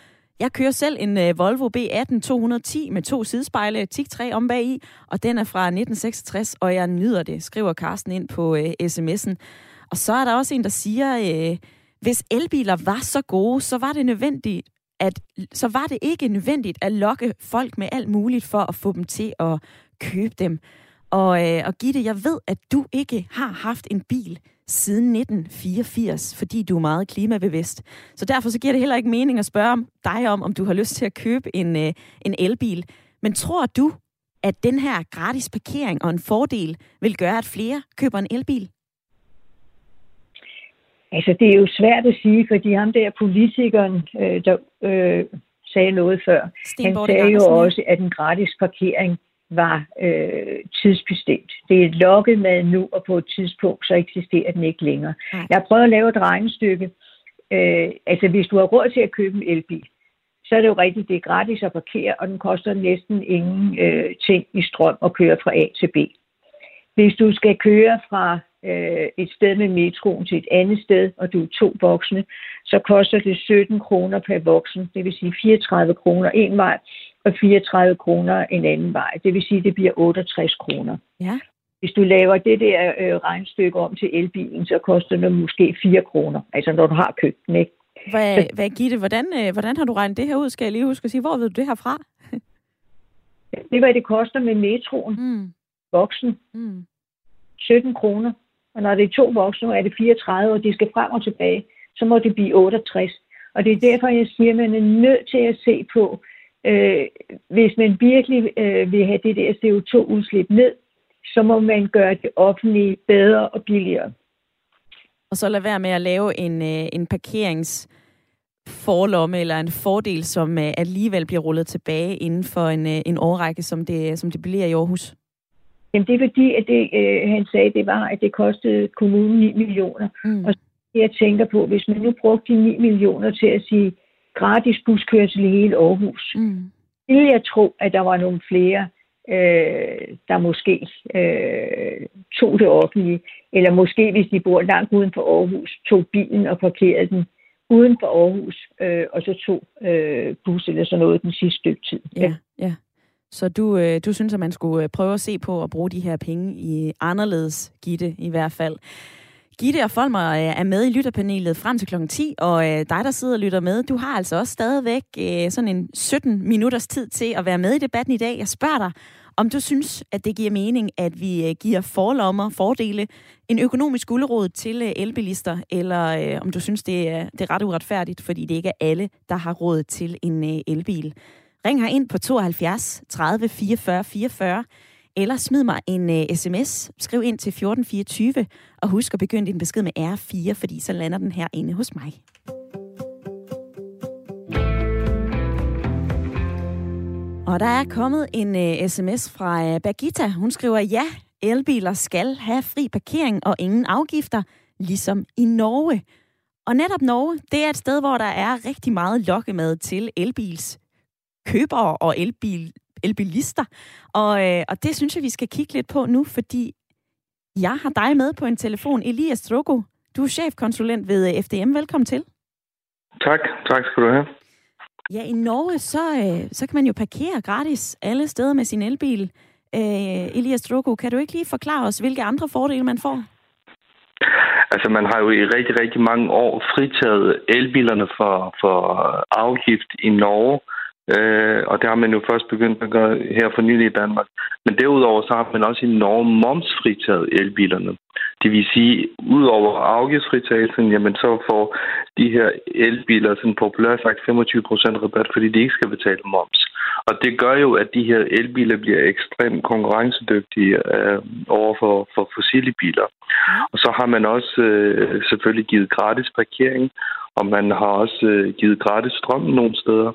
Jeg kører selv en øh, Volvo B18 210 med to sidespejle, TIG3 om bag i, og den er fra 1966, og jeg nyder det, skriver Carsten ind på øh, sms'en. Og så er der også en, der siger, øh, hvis elbiler var så gode, så var det nødvendigt, at så var det ikke nødvendigt at lokke folk med alt muligt for at få dem til at købe dem. Og, øh, og Gitte, jeg ved, at du ikke har haft en bil siden 1984, fordi du er meget klimabevidst. Så derfor så giver det heller ikke mening at spørge dig om, om du har lyst til at købe en, øh, en elbil. Men tror du, at den her gratis parkering og en fordel vil gøre, at flere køber en elbil? Altså, det er jo svært at sige, fordi ham der politikeren, øh, der øh, sagde noget før, Sten han sagde jo også, at en gratis parkering var øh, tidsbestemt. Det er lokket med nu, og på et tidspunkt, så eksisterer den ikke længere. Nej. Jeg har prøvet at lave et regnestykke. Øh, altså, hvis du har råd til at købe en elbil, så er det jo rigtigt, det er gratis at parkere, og den koster næsten ingen øh, ting i strøm at køre fra A til B. Hvis du skal køre fra øh, et sted med metroen til et andet sted, og du er to voksne, så koster det 17 kroner per voksen, det vil sige 34 kroner en vej, og 34 kroner en anden vej. Det vil sige, at det bliver 68 kroner. Ja. Hvis du laver det der øh, regnstykke om til elbilen, så koster det måske 4 kroner. Altså når du har købt den, ikke? Hvad, hvad Gitte, hvordan, øh, hvordan har du regnet det her ud? Skal jeg lige huske at sige, hvor ved du det her fra? det er, hvad det koster med metroen. Mm. Voksen. Mm. 17 kroner. Og når det er to voksne, er det 34, og de skal frem og tilbage, så må det blive 68. Og det er derfor, jeg siger, at man er nødt til at se på, øh, hvis man virkelig øh, vil have det der CO2-udslip ned, så må man gøre det offentlige bedre og billigere. Og så lad være med at lave en, øh, en parkerings forlomme eller en fordel, som øh, alligevel bliver rullet tilbage inden for en, øh, en årrække, som det, som det bliver i Aarhus? Jamen det er fordi, at det, øh, han sagde, det var, at det kostede kommunen 9 millioner. Mm. Og jeg tænker på, hvis man nu brugte de 9 millioner til at sige, gratis buskørsel i hele Aarhus. Mm. Vil jeg tro, at der var nogle flere, øh, der måske øh, tog det offentlige, eller måske hvis de bor langt uden for Aarhus, tog bilen og parkerede den uden for Aarhus, øh, og så tog øh, bus eller sådan noget den sidste stykke tid. Ja, ja. Så du, øh, du synes, at man skulle øh, prøve at se på at bruge de her penge i anderledes, Gitte i hvert fald. Gitte og Folmer øh, er med i lytterpanelet frem til klokken 10, og øh, dig, der sidder og lytter med, du har altså også stadigvæk øh, sådan en 17 minutters tid til at være med i debatten i dag. Jeg spørger dig, om du synes, at det giver mening, at vi giver forlommer, fordele, en økonomisk guldråd til elbilister, eller om du synes, det er, det er ret uretfærdigt, fordi det ikke er alle, der har råd til en elbil. Ring her ind på 72 30 44 44, eller smid mig en øh, uh, sms. Skriv ind til 1424, og husk at begynde din besked med R4, fordi så lander den her inde hos mig. Og der er kommet en øh, uh, sms fra øh, uh, Bagita. Hun skriver, ja, elbiler skal have fri parkering og ingen afgifter, ligesom i Norge. Og netop Norge, det er et sted, hvor der er rigtig meget lokkemad til elbils købere og elbil, elbilister. Og, øh, og det synes jeg, vi skal kigge lidt på nu, fordi jeg har dig med på en telefon. Elias Drogo, du er chefkonsulent ved øh, FDM. Velkommen til. Tak. Tak skal du have. Ja, i Norge, så, øh, så kan man jo parkere gratis alle steder med sin elbil. Øh, Elias Drogo, kan du ikke lige forklare os, hvilke andre fordele man får? Altså, man har jo i rigtig, rigtig mange år fritaget elbilerne for, for afgift i Norge. Øh, og det har man jo først begyndt at gøre her for nylig i Danmark. Men derudover så har man også i Norge momsfritaget elbilerne. Det vil sige, udover afgiftsfritagelsen, jamen så får de her elbiler sådan populært sagt 25% rabat, fordi de ikke skal betale moms. Og det gør jo, at de her elbiler bliver ekstremt konkurrencedygtige øh, over for, for fossile biler. Og så har man også øh, selvfølgelig givet gratis parkering, og man har også øh, givet gratis strøm nogle steder.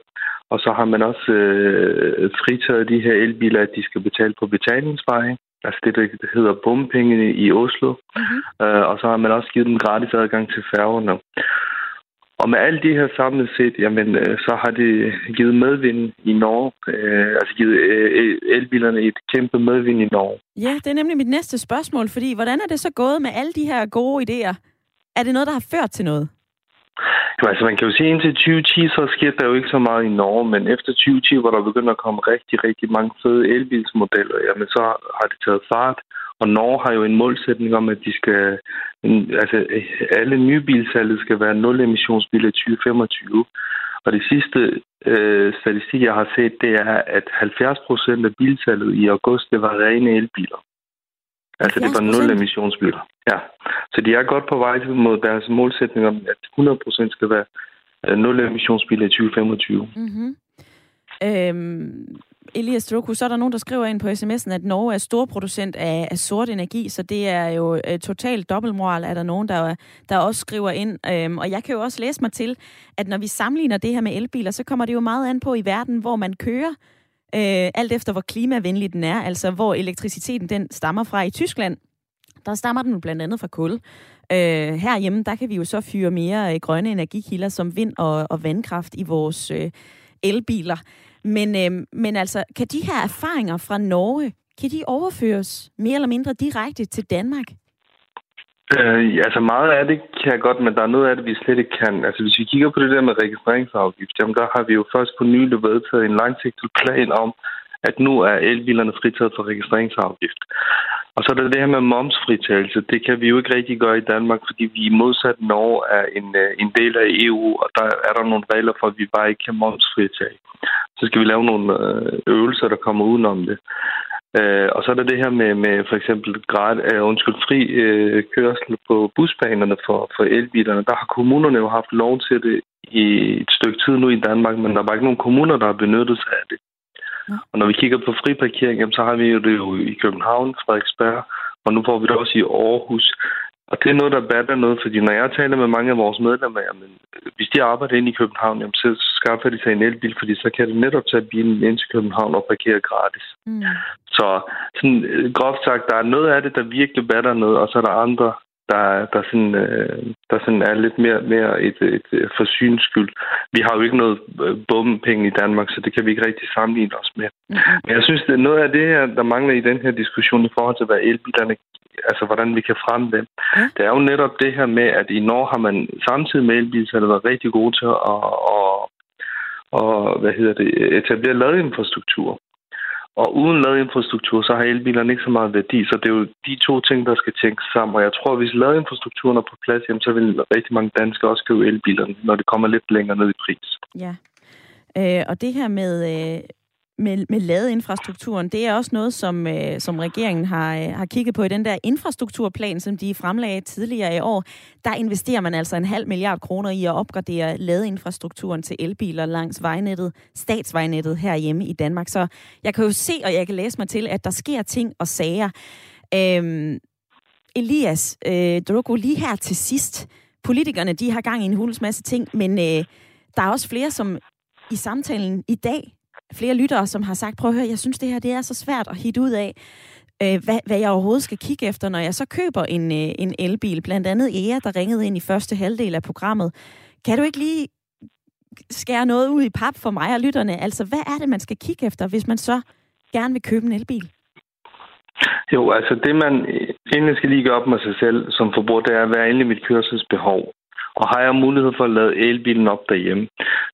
Og så har man også øh, fritaget de her elbiler, at de skal betale på betalingsveje. Altså det, der hedder bompenge i Oslo. Mm-hmm. Øh, og så har man også givet dem gratis adgang til færgerne. Og med alt det her samlet set, jamen, øh, så har det givet medvind i Norge. Øh, altså givet øh, elbilerne et kæmpe medvind i Norge. Ja, det er nemlig mit næste spørgsmål, fordi hvordan er det så gået med alle de her gode idéer? Er det noget, der har ført til noget? Jo, altså man kan jo sige, at indtil 2010, så skete der jo ikke så meget i Norge, men efter 2010, hvor der begynder at komme rigtig, rigtig mange fede elbilsmodeller, jamen så har det taget fart. Og Norge har jo en målsætning om, at de skal, altså alle nye bilsalget skal være nul emissionsbiler i 2025. Og det sidste øh, statistik, jeg har set, det er, at 70 procent af bilsalget i august, det var rene elbiler. Altså, det var nul emissionsbiler. Ja. Så de er godt på vej mod deres målsætning om, at 100% skal være øh, nul emissionsbiler i 2025. Mm-hmm. Øhm, Elias Stroku, så er der nogen, der skriver ind på sms'en, at Norge er storproducent af, af sort energi, så det er jo uh, totalt dobbeltmoral, er der nogen, der, der også skriver ind. Øhm, og jeg kan jo også læse mig til, at når vi sammenligner det her med elbiler, så kommer det jo meget an på i verden, hvor man kører øh, alt efter hvor klimavenlig den er, altså hvor elektriciteten den stammer fra i Tyskland. Der stammer den blandt andet fra kul. Øh, herhjemme, der kan vi jo så fyre mere øh, grønne energikilder som vind og, og vandkraft i vores øh, elbiler. Men, øh, men altså, kan de her erfaringer fra Norge, kan de overføres mere eller mindre direkte til Danmark? Øh, altså meget af det kan jeg godt, men der er noget af det, vi slet ikke kan. Altså hvis vi kigger på det der med registreringsafgift, jamen der har vi jo først på nylig vedtaget en langsigtet plan om, at nu er elbilerne fritaget for registreringsafgift. Og så er der det her med momsfritagelse. Det kan vi jo ikke rigtig gøre i Danmark, fordi vi i modsat Norge er en, øh, en del af EU, og der er der nogle regler for, at vi bare ikke kan momsfritage. Så skal vi lave nogle øh, øvelser, der kommer udenom det. Øh, og så er der det her med, med for eksempel grad, uh, undskyld, fri uh, kørsel på busbanerne for, for elbilerne. Der har kommunerne jo haft lov til det i et stykke tid nu i Danmark, men der var ikke nogen kommuner, der har benyttet sig af det. Ja. Og når vi kigger på fri parkering, jamen, så har vi jo det jo i København, Frederiksberg, og nu får vi det også i Aarhus. Og det er noget, der batter noget, fordi når jeg taler med mange af vores medlemmer, jamen, hvis de arbejder ind i København, jamen, så skaffer de sig en elbil, fordi så kan det netop tage bilen ind til København og parkere gratis. Mm. Så sådan, groft sagt, der er noget af det, der virkelig batter noget, og så er der andre der, der, sådan, øh, der sådan er lidt mere, mere et, et, et forsynsskyld. Vi har jo ikke noget øh, bombepenge i Danmark, så det kan vi ikke rigtig sammenligne os med. Mm-hmm. Men jeg synes, det er noget af det her, der mangler i den her diskussion i forhold til, hvad elbilerne altså hvordan vi kan fremme dem. Ja. Det er jo netop det her med, at i Norge har man samtidig med elbilerne været rigtig gode til at, at, at hvad hedder det, etablere ladeinfrastruktur. Og uden ladeinfrastruktur, så har elbilerne ikke så meget værdi. Så det er jo de to ting, der skal tænkes sammen. Og jeg tror, at hvis ladeinfrastrukturen er på plads, jamen, så vil rigtig mange danskere også købe elbilerne, når det kommer lidt længere ned i pris. Ja. Øh, og det her med, øh, med, med ladeinfrastrukturen, det er også noget, som, øh, som regeringen har, øh, har kigget på i den der infrastrukturplan, som de fremlagde tidligere i år. Der investerer man altså en halv milliard kroner i at opgradere ladeinfrastrukturen til elbiler langs vejnettet, statsvejnettet herhjemme i Danmark. Så jeg kan jo se, og jeg kan læse mig til, at der sker ting og sager. Øhm, Elias øh, Drogo, lige her til sidst. Politikerne, de har gang i en hulens masse ting, men øh, der er også flere, som i samtalen i dag flere lyttere, som har sagt, prøv at høre, jeg synes det her det er så svært at hitte ud af, øh, hvad, hvad jeg overhovedet skal kigge efter, når jeg så køber en, øh, en elbil. Blandt andet Ea, der ringede ind i første halvdel af programmet. Kan du ikke lige skære noget ud i pap for mig og lytterne? Altså, hvad er det, man skal kigge efter, hvis man så gerne vil købe en elbil? Jo, altså det man egentlig skal lige gøre op med sig selv som forbruger, det er, hvad er egentlig mit kørselsbehov? Og har jeg mulighed for at lade elbilen op derhjemme?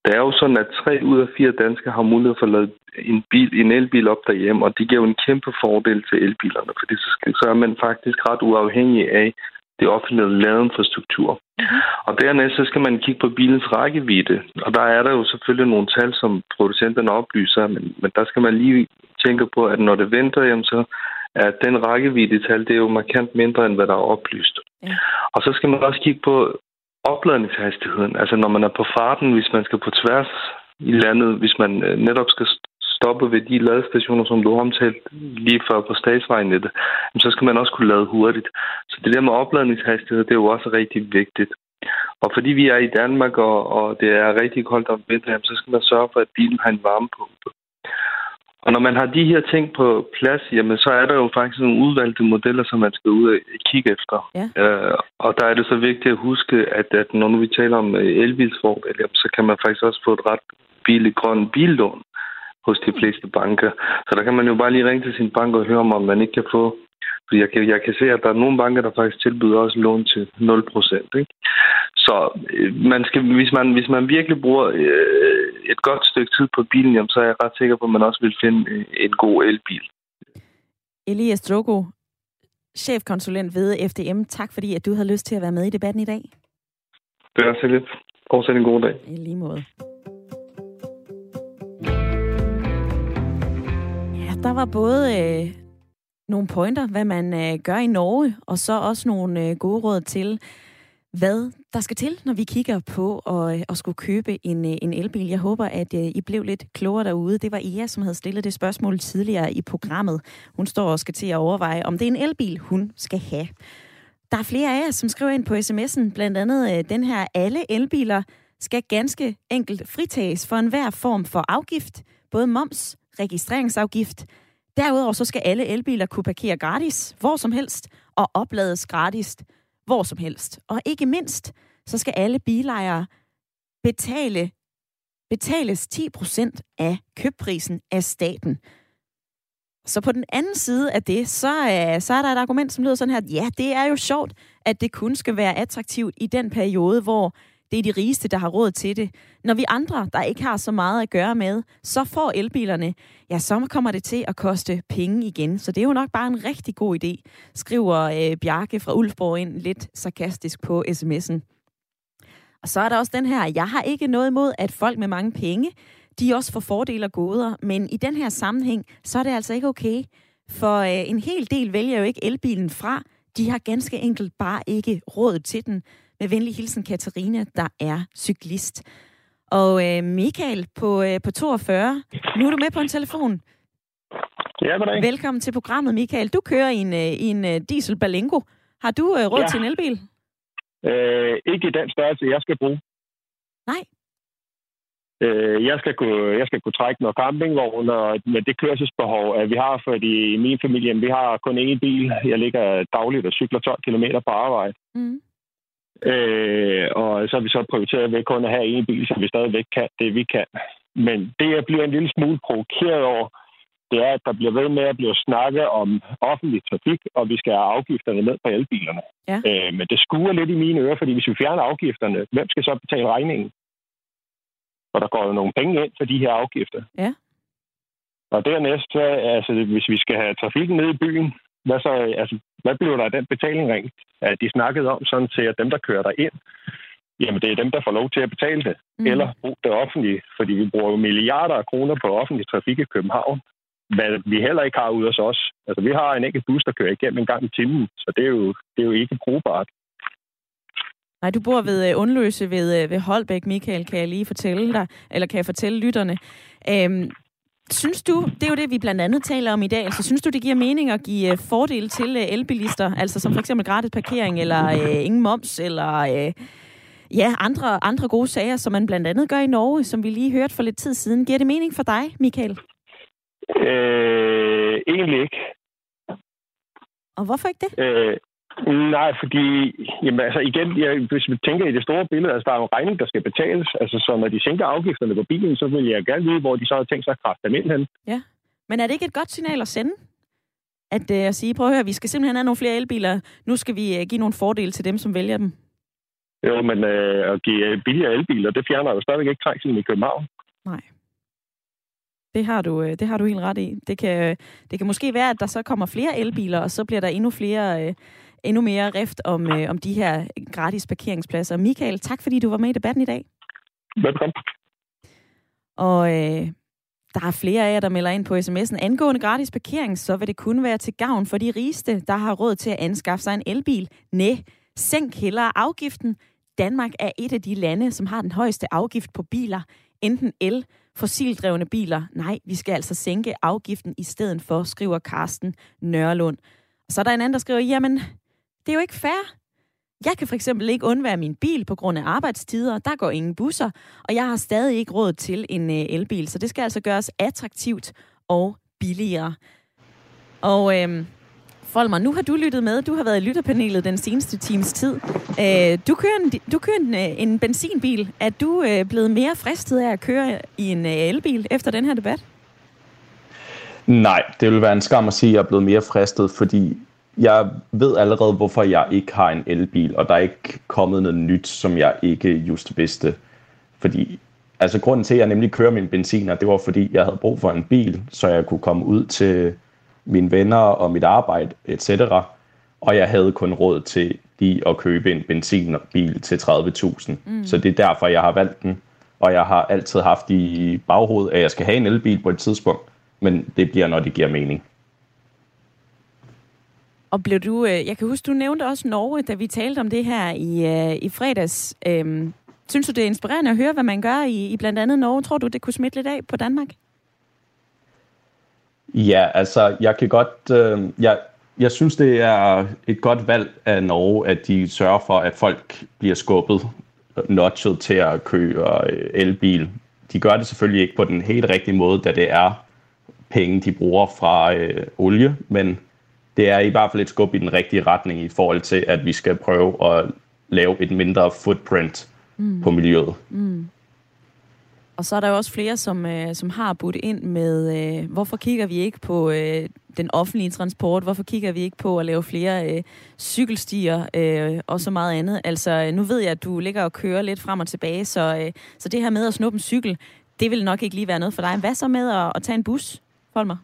Det er jo sådan, at tre ud af fire danskere har mulighed for at lade en, bil, en elbil op derhjemme, og det giver jo en kæmpe fordel til elbilerne, fordi så, skal, så er man faktisk ret uafhængig af det offentlige ladeinfrastruktur. Mm-hmm. Og dernæst så skal man kigge på bilens rækkevidde, og der er der jo selvfølgelig nogle tal, som producenterne oplyser, men, men der skal man lige tænke på, at når det venter, jamen, så er den rækkevidde tal, det er jo markant mindre, end hvad der er oplyst. Ja. Og så skal man også kigge på, opladningshastigheden, altså når man er på farten, hvis man skal på tværs i landet, hvis man øh, netop skal stoppe ved de ladestationer, som du har omtalt lige før på statsvejnettet, så skal man også kunne lade hurtigt. Så det der med opladningshastighed, det er jo også rigtig vigtigt. Og fordi vi er i Danmark, og, og det er rigtig koldt om vinteren, så skal man sørge for, at bilen har en varmepumpe. Og når man har de her ting på plads, jamen, så er der jo faktisk nogle udvalgte modeller, som man skal ud og kigge efter. Ja. Øh, og der er det så vigtigt at huske, at, at når nu vi taler om øh, elbilsfordel, så kan man faktisk også få et ret billigt grønt billån hos de fleste banker. Så der kan man jo bare lige ringe til sin bank og høre om, om man ikke kan få fordi jeg kan, jeg kan se, at der er nogle banker, der faktisk tilbyder også lån til 0 Ikke? Så øh, man skal, hvis, man, hvis man virkelig bruger øh, et godt stykke tid på bilen, jamen, så er jeg ret sikker på, at man også vil finde øh, en god elbil. Elias Drogo, chefkonsulent ved FDM. Tak fordi, at du havde lyst til at være med i debatten i dag. Det er så lidt. Fortsæt en god dag. I lige måde. Ja, der var både øh, nogle pointer, hvad man øh, gør i Norge, og så også nogle øh, gode råd til, hvad der skal til, når vi kigger på at, øh, at skulle købe en, øh, en elbil. Jeg håber, at øh, I blev lidt klogere derude. Det var Ia, som havde stillet det spørgsmål tidligere i programmet. Hun står og skal til at overveje, om det er en elbil, hun skal have. Der er flere af jer, som skriver ind på sms'en, blandt andet øh, den her, alle elbiler skal ganske enkelt fritages for enhver form for afgift, både moms, registreringsafgift, Derudover så skal alle elbiler kunne parkere gratis, hvor som helst, og oplades gratis, hvor som helst. Og ikke mindst, så skal alle bilejere betale betales 10% af købprisen af staten. Så på den anden side af det, så, øh, så er der et argument, som lyder sådan her, ja, det er jo sjovt, at det kun skal være attraktivt i den periode, hvor det er de rigeste, der har råd til det. Når vi andre, der ikke har så meget at gøre med, så får elbilerne, ja, så kommer det til at koste penge igen. Så det er jo nok bare en rigtig god idé, skriver øh, Bjarke fra Ulfborg ind lidt sarkastisk på sms'en. Og så er der også den her, jeg har ikke noget imod, at folk med mange penge, de også får fordele og goder, men i den her sammenhæng, så er det altså ikke okay. For øh, en hel del vælger jo ikke elbilen fra, de har ganske enkelt bare ikke råd til den. Med venlig hilsen Katarina, der er cyklist. Og øh, Michael på, øh, på 42, nu er du med på en telefon. Ja, goddag. Velkommen til programmet, Michael. Du kører i en, øh, i en uh, diesel Balengo. Har du øh, råd ja. til en elbil? Øh, ikke i den størrelse, jeg skal bruge. Nej. Øh, jeg, skal kunne, jeg skal kunne trække noget campingvogn, og med det kørselsbehov, at vi har, fordi i min familie, vi har kun én bil. Jeg ligger dagligt og cykler 12 km på arbejde. Mm. Øh, og så har vi så prioriteret ved kun at have en bil, så vi stadigvæk kan det, vi kan. Men det, jeg bliver en lille smule provokeret over, det er, at der bliver ved med at blive snakket om offentlig trafik, og vi skal have afgifterne ned på elbilerne. Ja. Øh, men det skuer lidt i mine ører, fordi hvis vi fjerner afgifterne, hvem skal så betale regningen? Og der går jo nogle penge ind for de her afgifter. Ja. Og dernæst, altså, hvis vi skal have trafikken ned i byen, hvad, så, altså, hvad bliver der af den betaling rent? At de snakkede om sådan til, at dem, der kører der ind, jamen det er dem, der får lov til at betale det. Mm. Eller bruge det offentlige, fordi vi bruger jo milliarder af kroner på offentlig trafik i København, hvad vi heller ikke har ude hos os. Altså vi har en enkelt bus, der kører igennem en gang i timen, så det er jo, det er jo ikke brugbart. Nej, du bor ved uh, Undløse ved, uh, ved Holbæk, Michael, kan jeg lige fortælle dig, eller kan jeg fortælle lytterne. Øhm, Synes du, det er jo det, vi blandt andet taler om i dag, altså synes du, det giver mening at give øh, fordele til øh, elbilister, altså som for eksempel gratis parkering, eller øh, ingen moms, eller øh, ja, andre, andre gode sager, som man blandt andet gør i Norge, som vi lige hørte for lidt tid siden. Giver det mening for dig, Michael? Øh, egentlig ikke. Og hvorfor ikke det? Øh, Nej, fordi jamen, altså igen, jeg, hvis vi tænker i det store billede, altså der er en regning, der skal betales. Altså så når de sænker afgifterne på bilen, så vil jeg gerne vide, hvor de så har tænkt sig at kræfte dem ind hen. Ja, men er det ikke et godt signal at sende? At, uh, at sige, prøv at høre, vi skal simpelthen have nogle flere elbiler. Nu skal vi uh, give nogle fordele til dem, som vælger dem. Jo, men uh, at give billigere elbiler, det fjerner jo stadigvæk ikke trængselen i København. Nej. Det har du, det har du helt ret i. Det kan, det kan måske være, at der så kommer flere elbiler, og så bliver der endnu flere uh, endnu mere rift om, øh, om de her gratis parkeringspladser. Michael, tak fordi du var med i debatten i dag. Velkommen. Og øh, der er flere af jer, der melder ind på sms'en. Angående gratis parkering, så vil det kun være til gavn for de rigeste, der har råd til at anskaffe sig en elbil. Næ, sænk hellere afgiften. Danmark er et af de lande, som har den højeste afgift på biler. Enten el, fossildrevne biler. Nej, vi skal altså sænke afgiften i stedet for, skriver Carsten Nørlund. Så er der en anden, der skriver, jamen, det er jo ikke fair. Jeg kan for eksempel ikke undvære min bil på grund af arbejdstider. Der går ingen busser, og jeg har stadig ikke råd til en øh, elbil. Så det skal altså gøres attraktivt og billigere. Og øhm, Folmer, nu har du lyttet med. Du har været i lytterpanelet den seneste times tid. Øh, du kører, en, du kører en, øh, en benzinbil. Er du øh, blevet mere fristet af at køre i en øh, elbil efter den her debat? Nej, det vil være en skam at sige, at jeg er blevet mere fristet, fordi jeg ved allerede, hvorfor jeg ikke har en elbil, og der er ikke kommet noget nyt, som jeg ikke just vidste. Fordi, altså grunden til, at jeg nemlig kører min benziner, det var fordi, jeg havde brug for en bil, så jeg kunne komme ud til mine venner og mit arbejde, etc. Og jeg havde kun råd til lige at købe en benzinbil til 30.000. Mm. Så det er derfor, jeg har valgt den. Og jeg har altid haft i baghovedet, at jeg skal have en elbil på et tidspunkt. Men det bliver, når det giver mening. Og blev du, øh, jeg kan huske, du nævnte også Norge, da vi talte om det her i, øh, i fredags. Øhm, synes du, det er inspirerende at høre, hvad man gør i, i blandt andet Norge? Tror du, det kunne smitte lidt af på Danmark? Ja, altså, jeg kan godt... Øh, jeg, jeg synes, det er et godt valg af Norge, at de sørger for, at folk bliver skubbet, notchet til at køre øh, elbil. De gør det selvfølgelig ikke på den helt rigtige måde, da det er penge, de bruger fra øh, olie, men det er i hvert fald et skub i den rigtige retning i forhold til, at vi skal prøve at lave et mindre footprint mm. på miljøet. Mm. Og så er der jo også flere, som, øh, som har budt ind med, øh, hvorfor kigger vi ikke på øh, den offentlige transport? Hvorfor kigger vi ikke på at lave flere øh, cykelstier øh, og så meget andet? Altså, nu ved jeg, at du ligger og kører lidt frem og tilbage, så, øh, så det her med at snuppe en cykel, det vil nok ikke lige være noget for dig. Hvad så med at, at tage en bus, Folmer?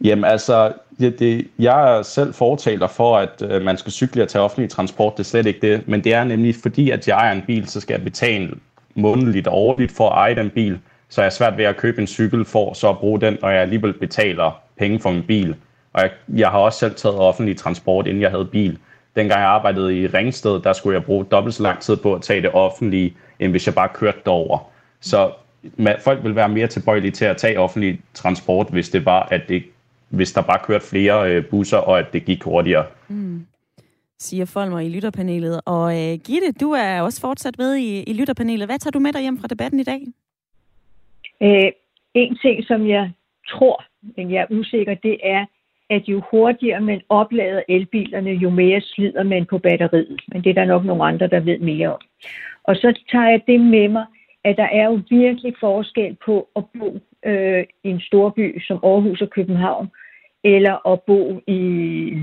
Jamen altså, det, det, jeg er selv fortaler for, at øh, man skal cykle og tage offentlig transport. Det er slet ikke det. Men det er nemlig fordi, at jeg ejer en bil, så skal jeg betale månedligt og årligt for at eje den bil. Så jeg er svært ved at købe en cykel for så at bruge den, og jeg alligevel betaler penge for min bil. Og jeg, jeg har også selv taget offentlig transport, inden jeg havde bil. Dengang jeg arbejdede i Ringsted, der skulle jeg bruge dobbelt så lang tid på at tage det offentlige, end hvis jeg bare kørte derover. Så folk vil være mere tilbøjelige til at tage offentlig transport, hvis det var, at det hvis der bare kørte flere øh, busser, og at det gik hurtigere. Mm siger Folmer i lytterpanelet. Og øh, Gitte, du er også fortsat med i, i lytterpanelet. Hvad tager du med dig hjem fra debatten i dag? Øh, en ting, som jeg tror, men jeg er usikker, det er, at jo hurtigere man oplader elbilerne, jo mere slider man på batteriet. Men det er der nok nogle andre, der ved mere om. Og så tager jeg det med mig, at der er jo virkelig forskel på at bo øh, i en storby som Aarhus og København, eller at bo i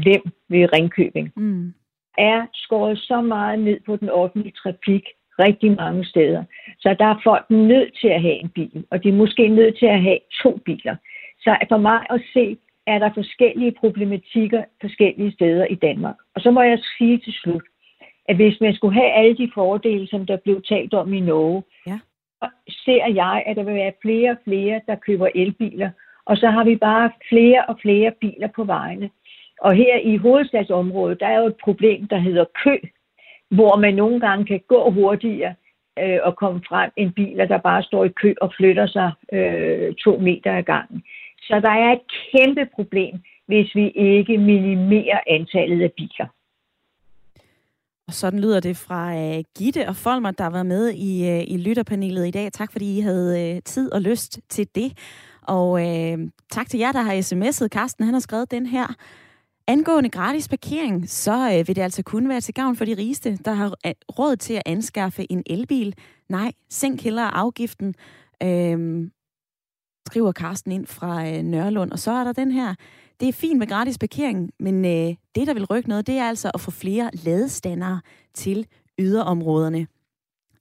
Lem ved Ringkøbing. Mm. Er skåret så meget ned på den offentlige trafik rigtig mange steder. Så der er folk nødt til at have en bil, og de er måske nødt til at have to biler. Så for mig at se, er der forskellige problematikker forskellige steder i Danmark. Og så må jeg sige til slut, at hvis man skulle have alle de fordele, som der blev talt om i Norge, ja ser jeg, at der vil være flere og flere, der køber elbiler, og så har vi bare flere og flere biler på vejene. Og her i hovedstadsområdet, der er jo et problem, der hedder kø, hvor man nogle gange kan gå hurtigere øh, og komme frem end biler, der bare står i kø og flytter sig øh, to meter ad gangen. Så der er et kæmpe problem, hvis vi ikke minimerer antallet af biler. Og sådan lyder det fra uh, Gitte og Folmer, der var med i, uh, i lytterpanelet i dag. Tak fordi I havde uh, tid og lyst til det. Og uh, tak til jer, der har sms'et. Karsten han har skrevet den her. Angående gratis parkering, så uh, vil det altså kun være til gavn for de rigeste, der har råd til at anskaffe en elbil. Nej, sænk hellere afgiften. Uh, skriver Karsten ind fra øh, Nørlund. Og så er der den her, det er fint med gratis parkering, men øh, det, der vil rykke noget, det er altså at få flere ladestandere til yderområderne.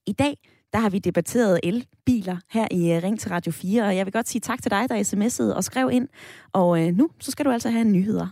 I dag, der har vi debatteret elbiler her i øh, Ring til Radio 4, og jeg vil godt sige tak til dig, der sms'ede og skrev ind. Og øh, nu, så skal du altså have nyheder.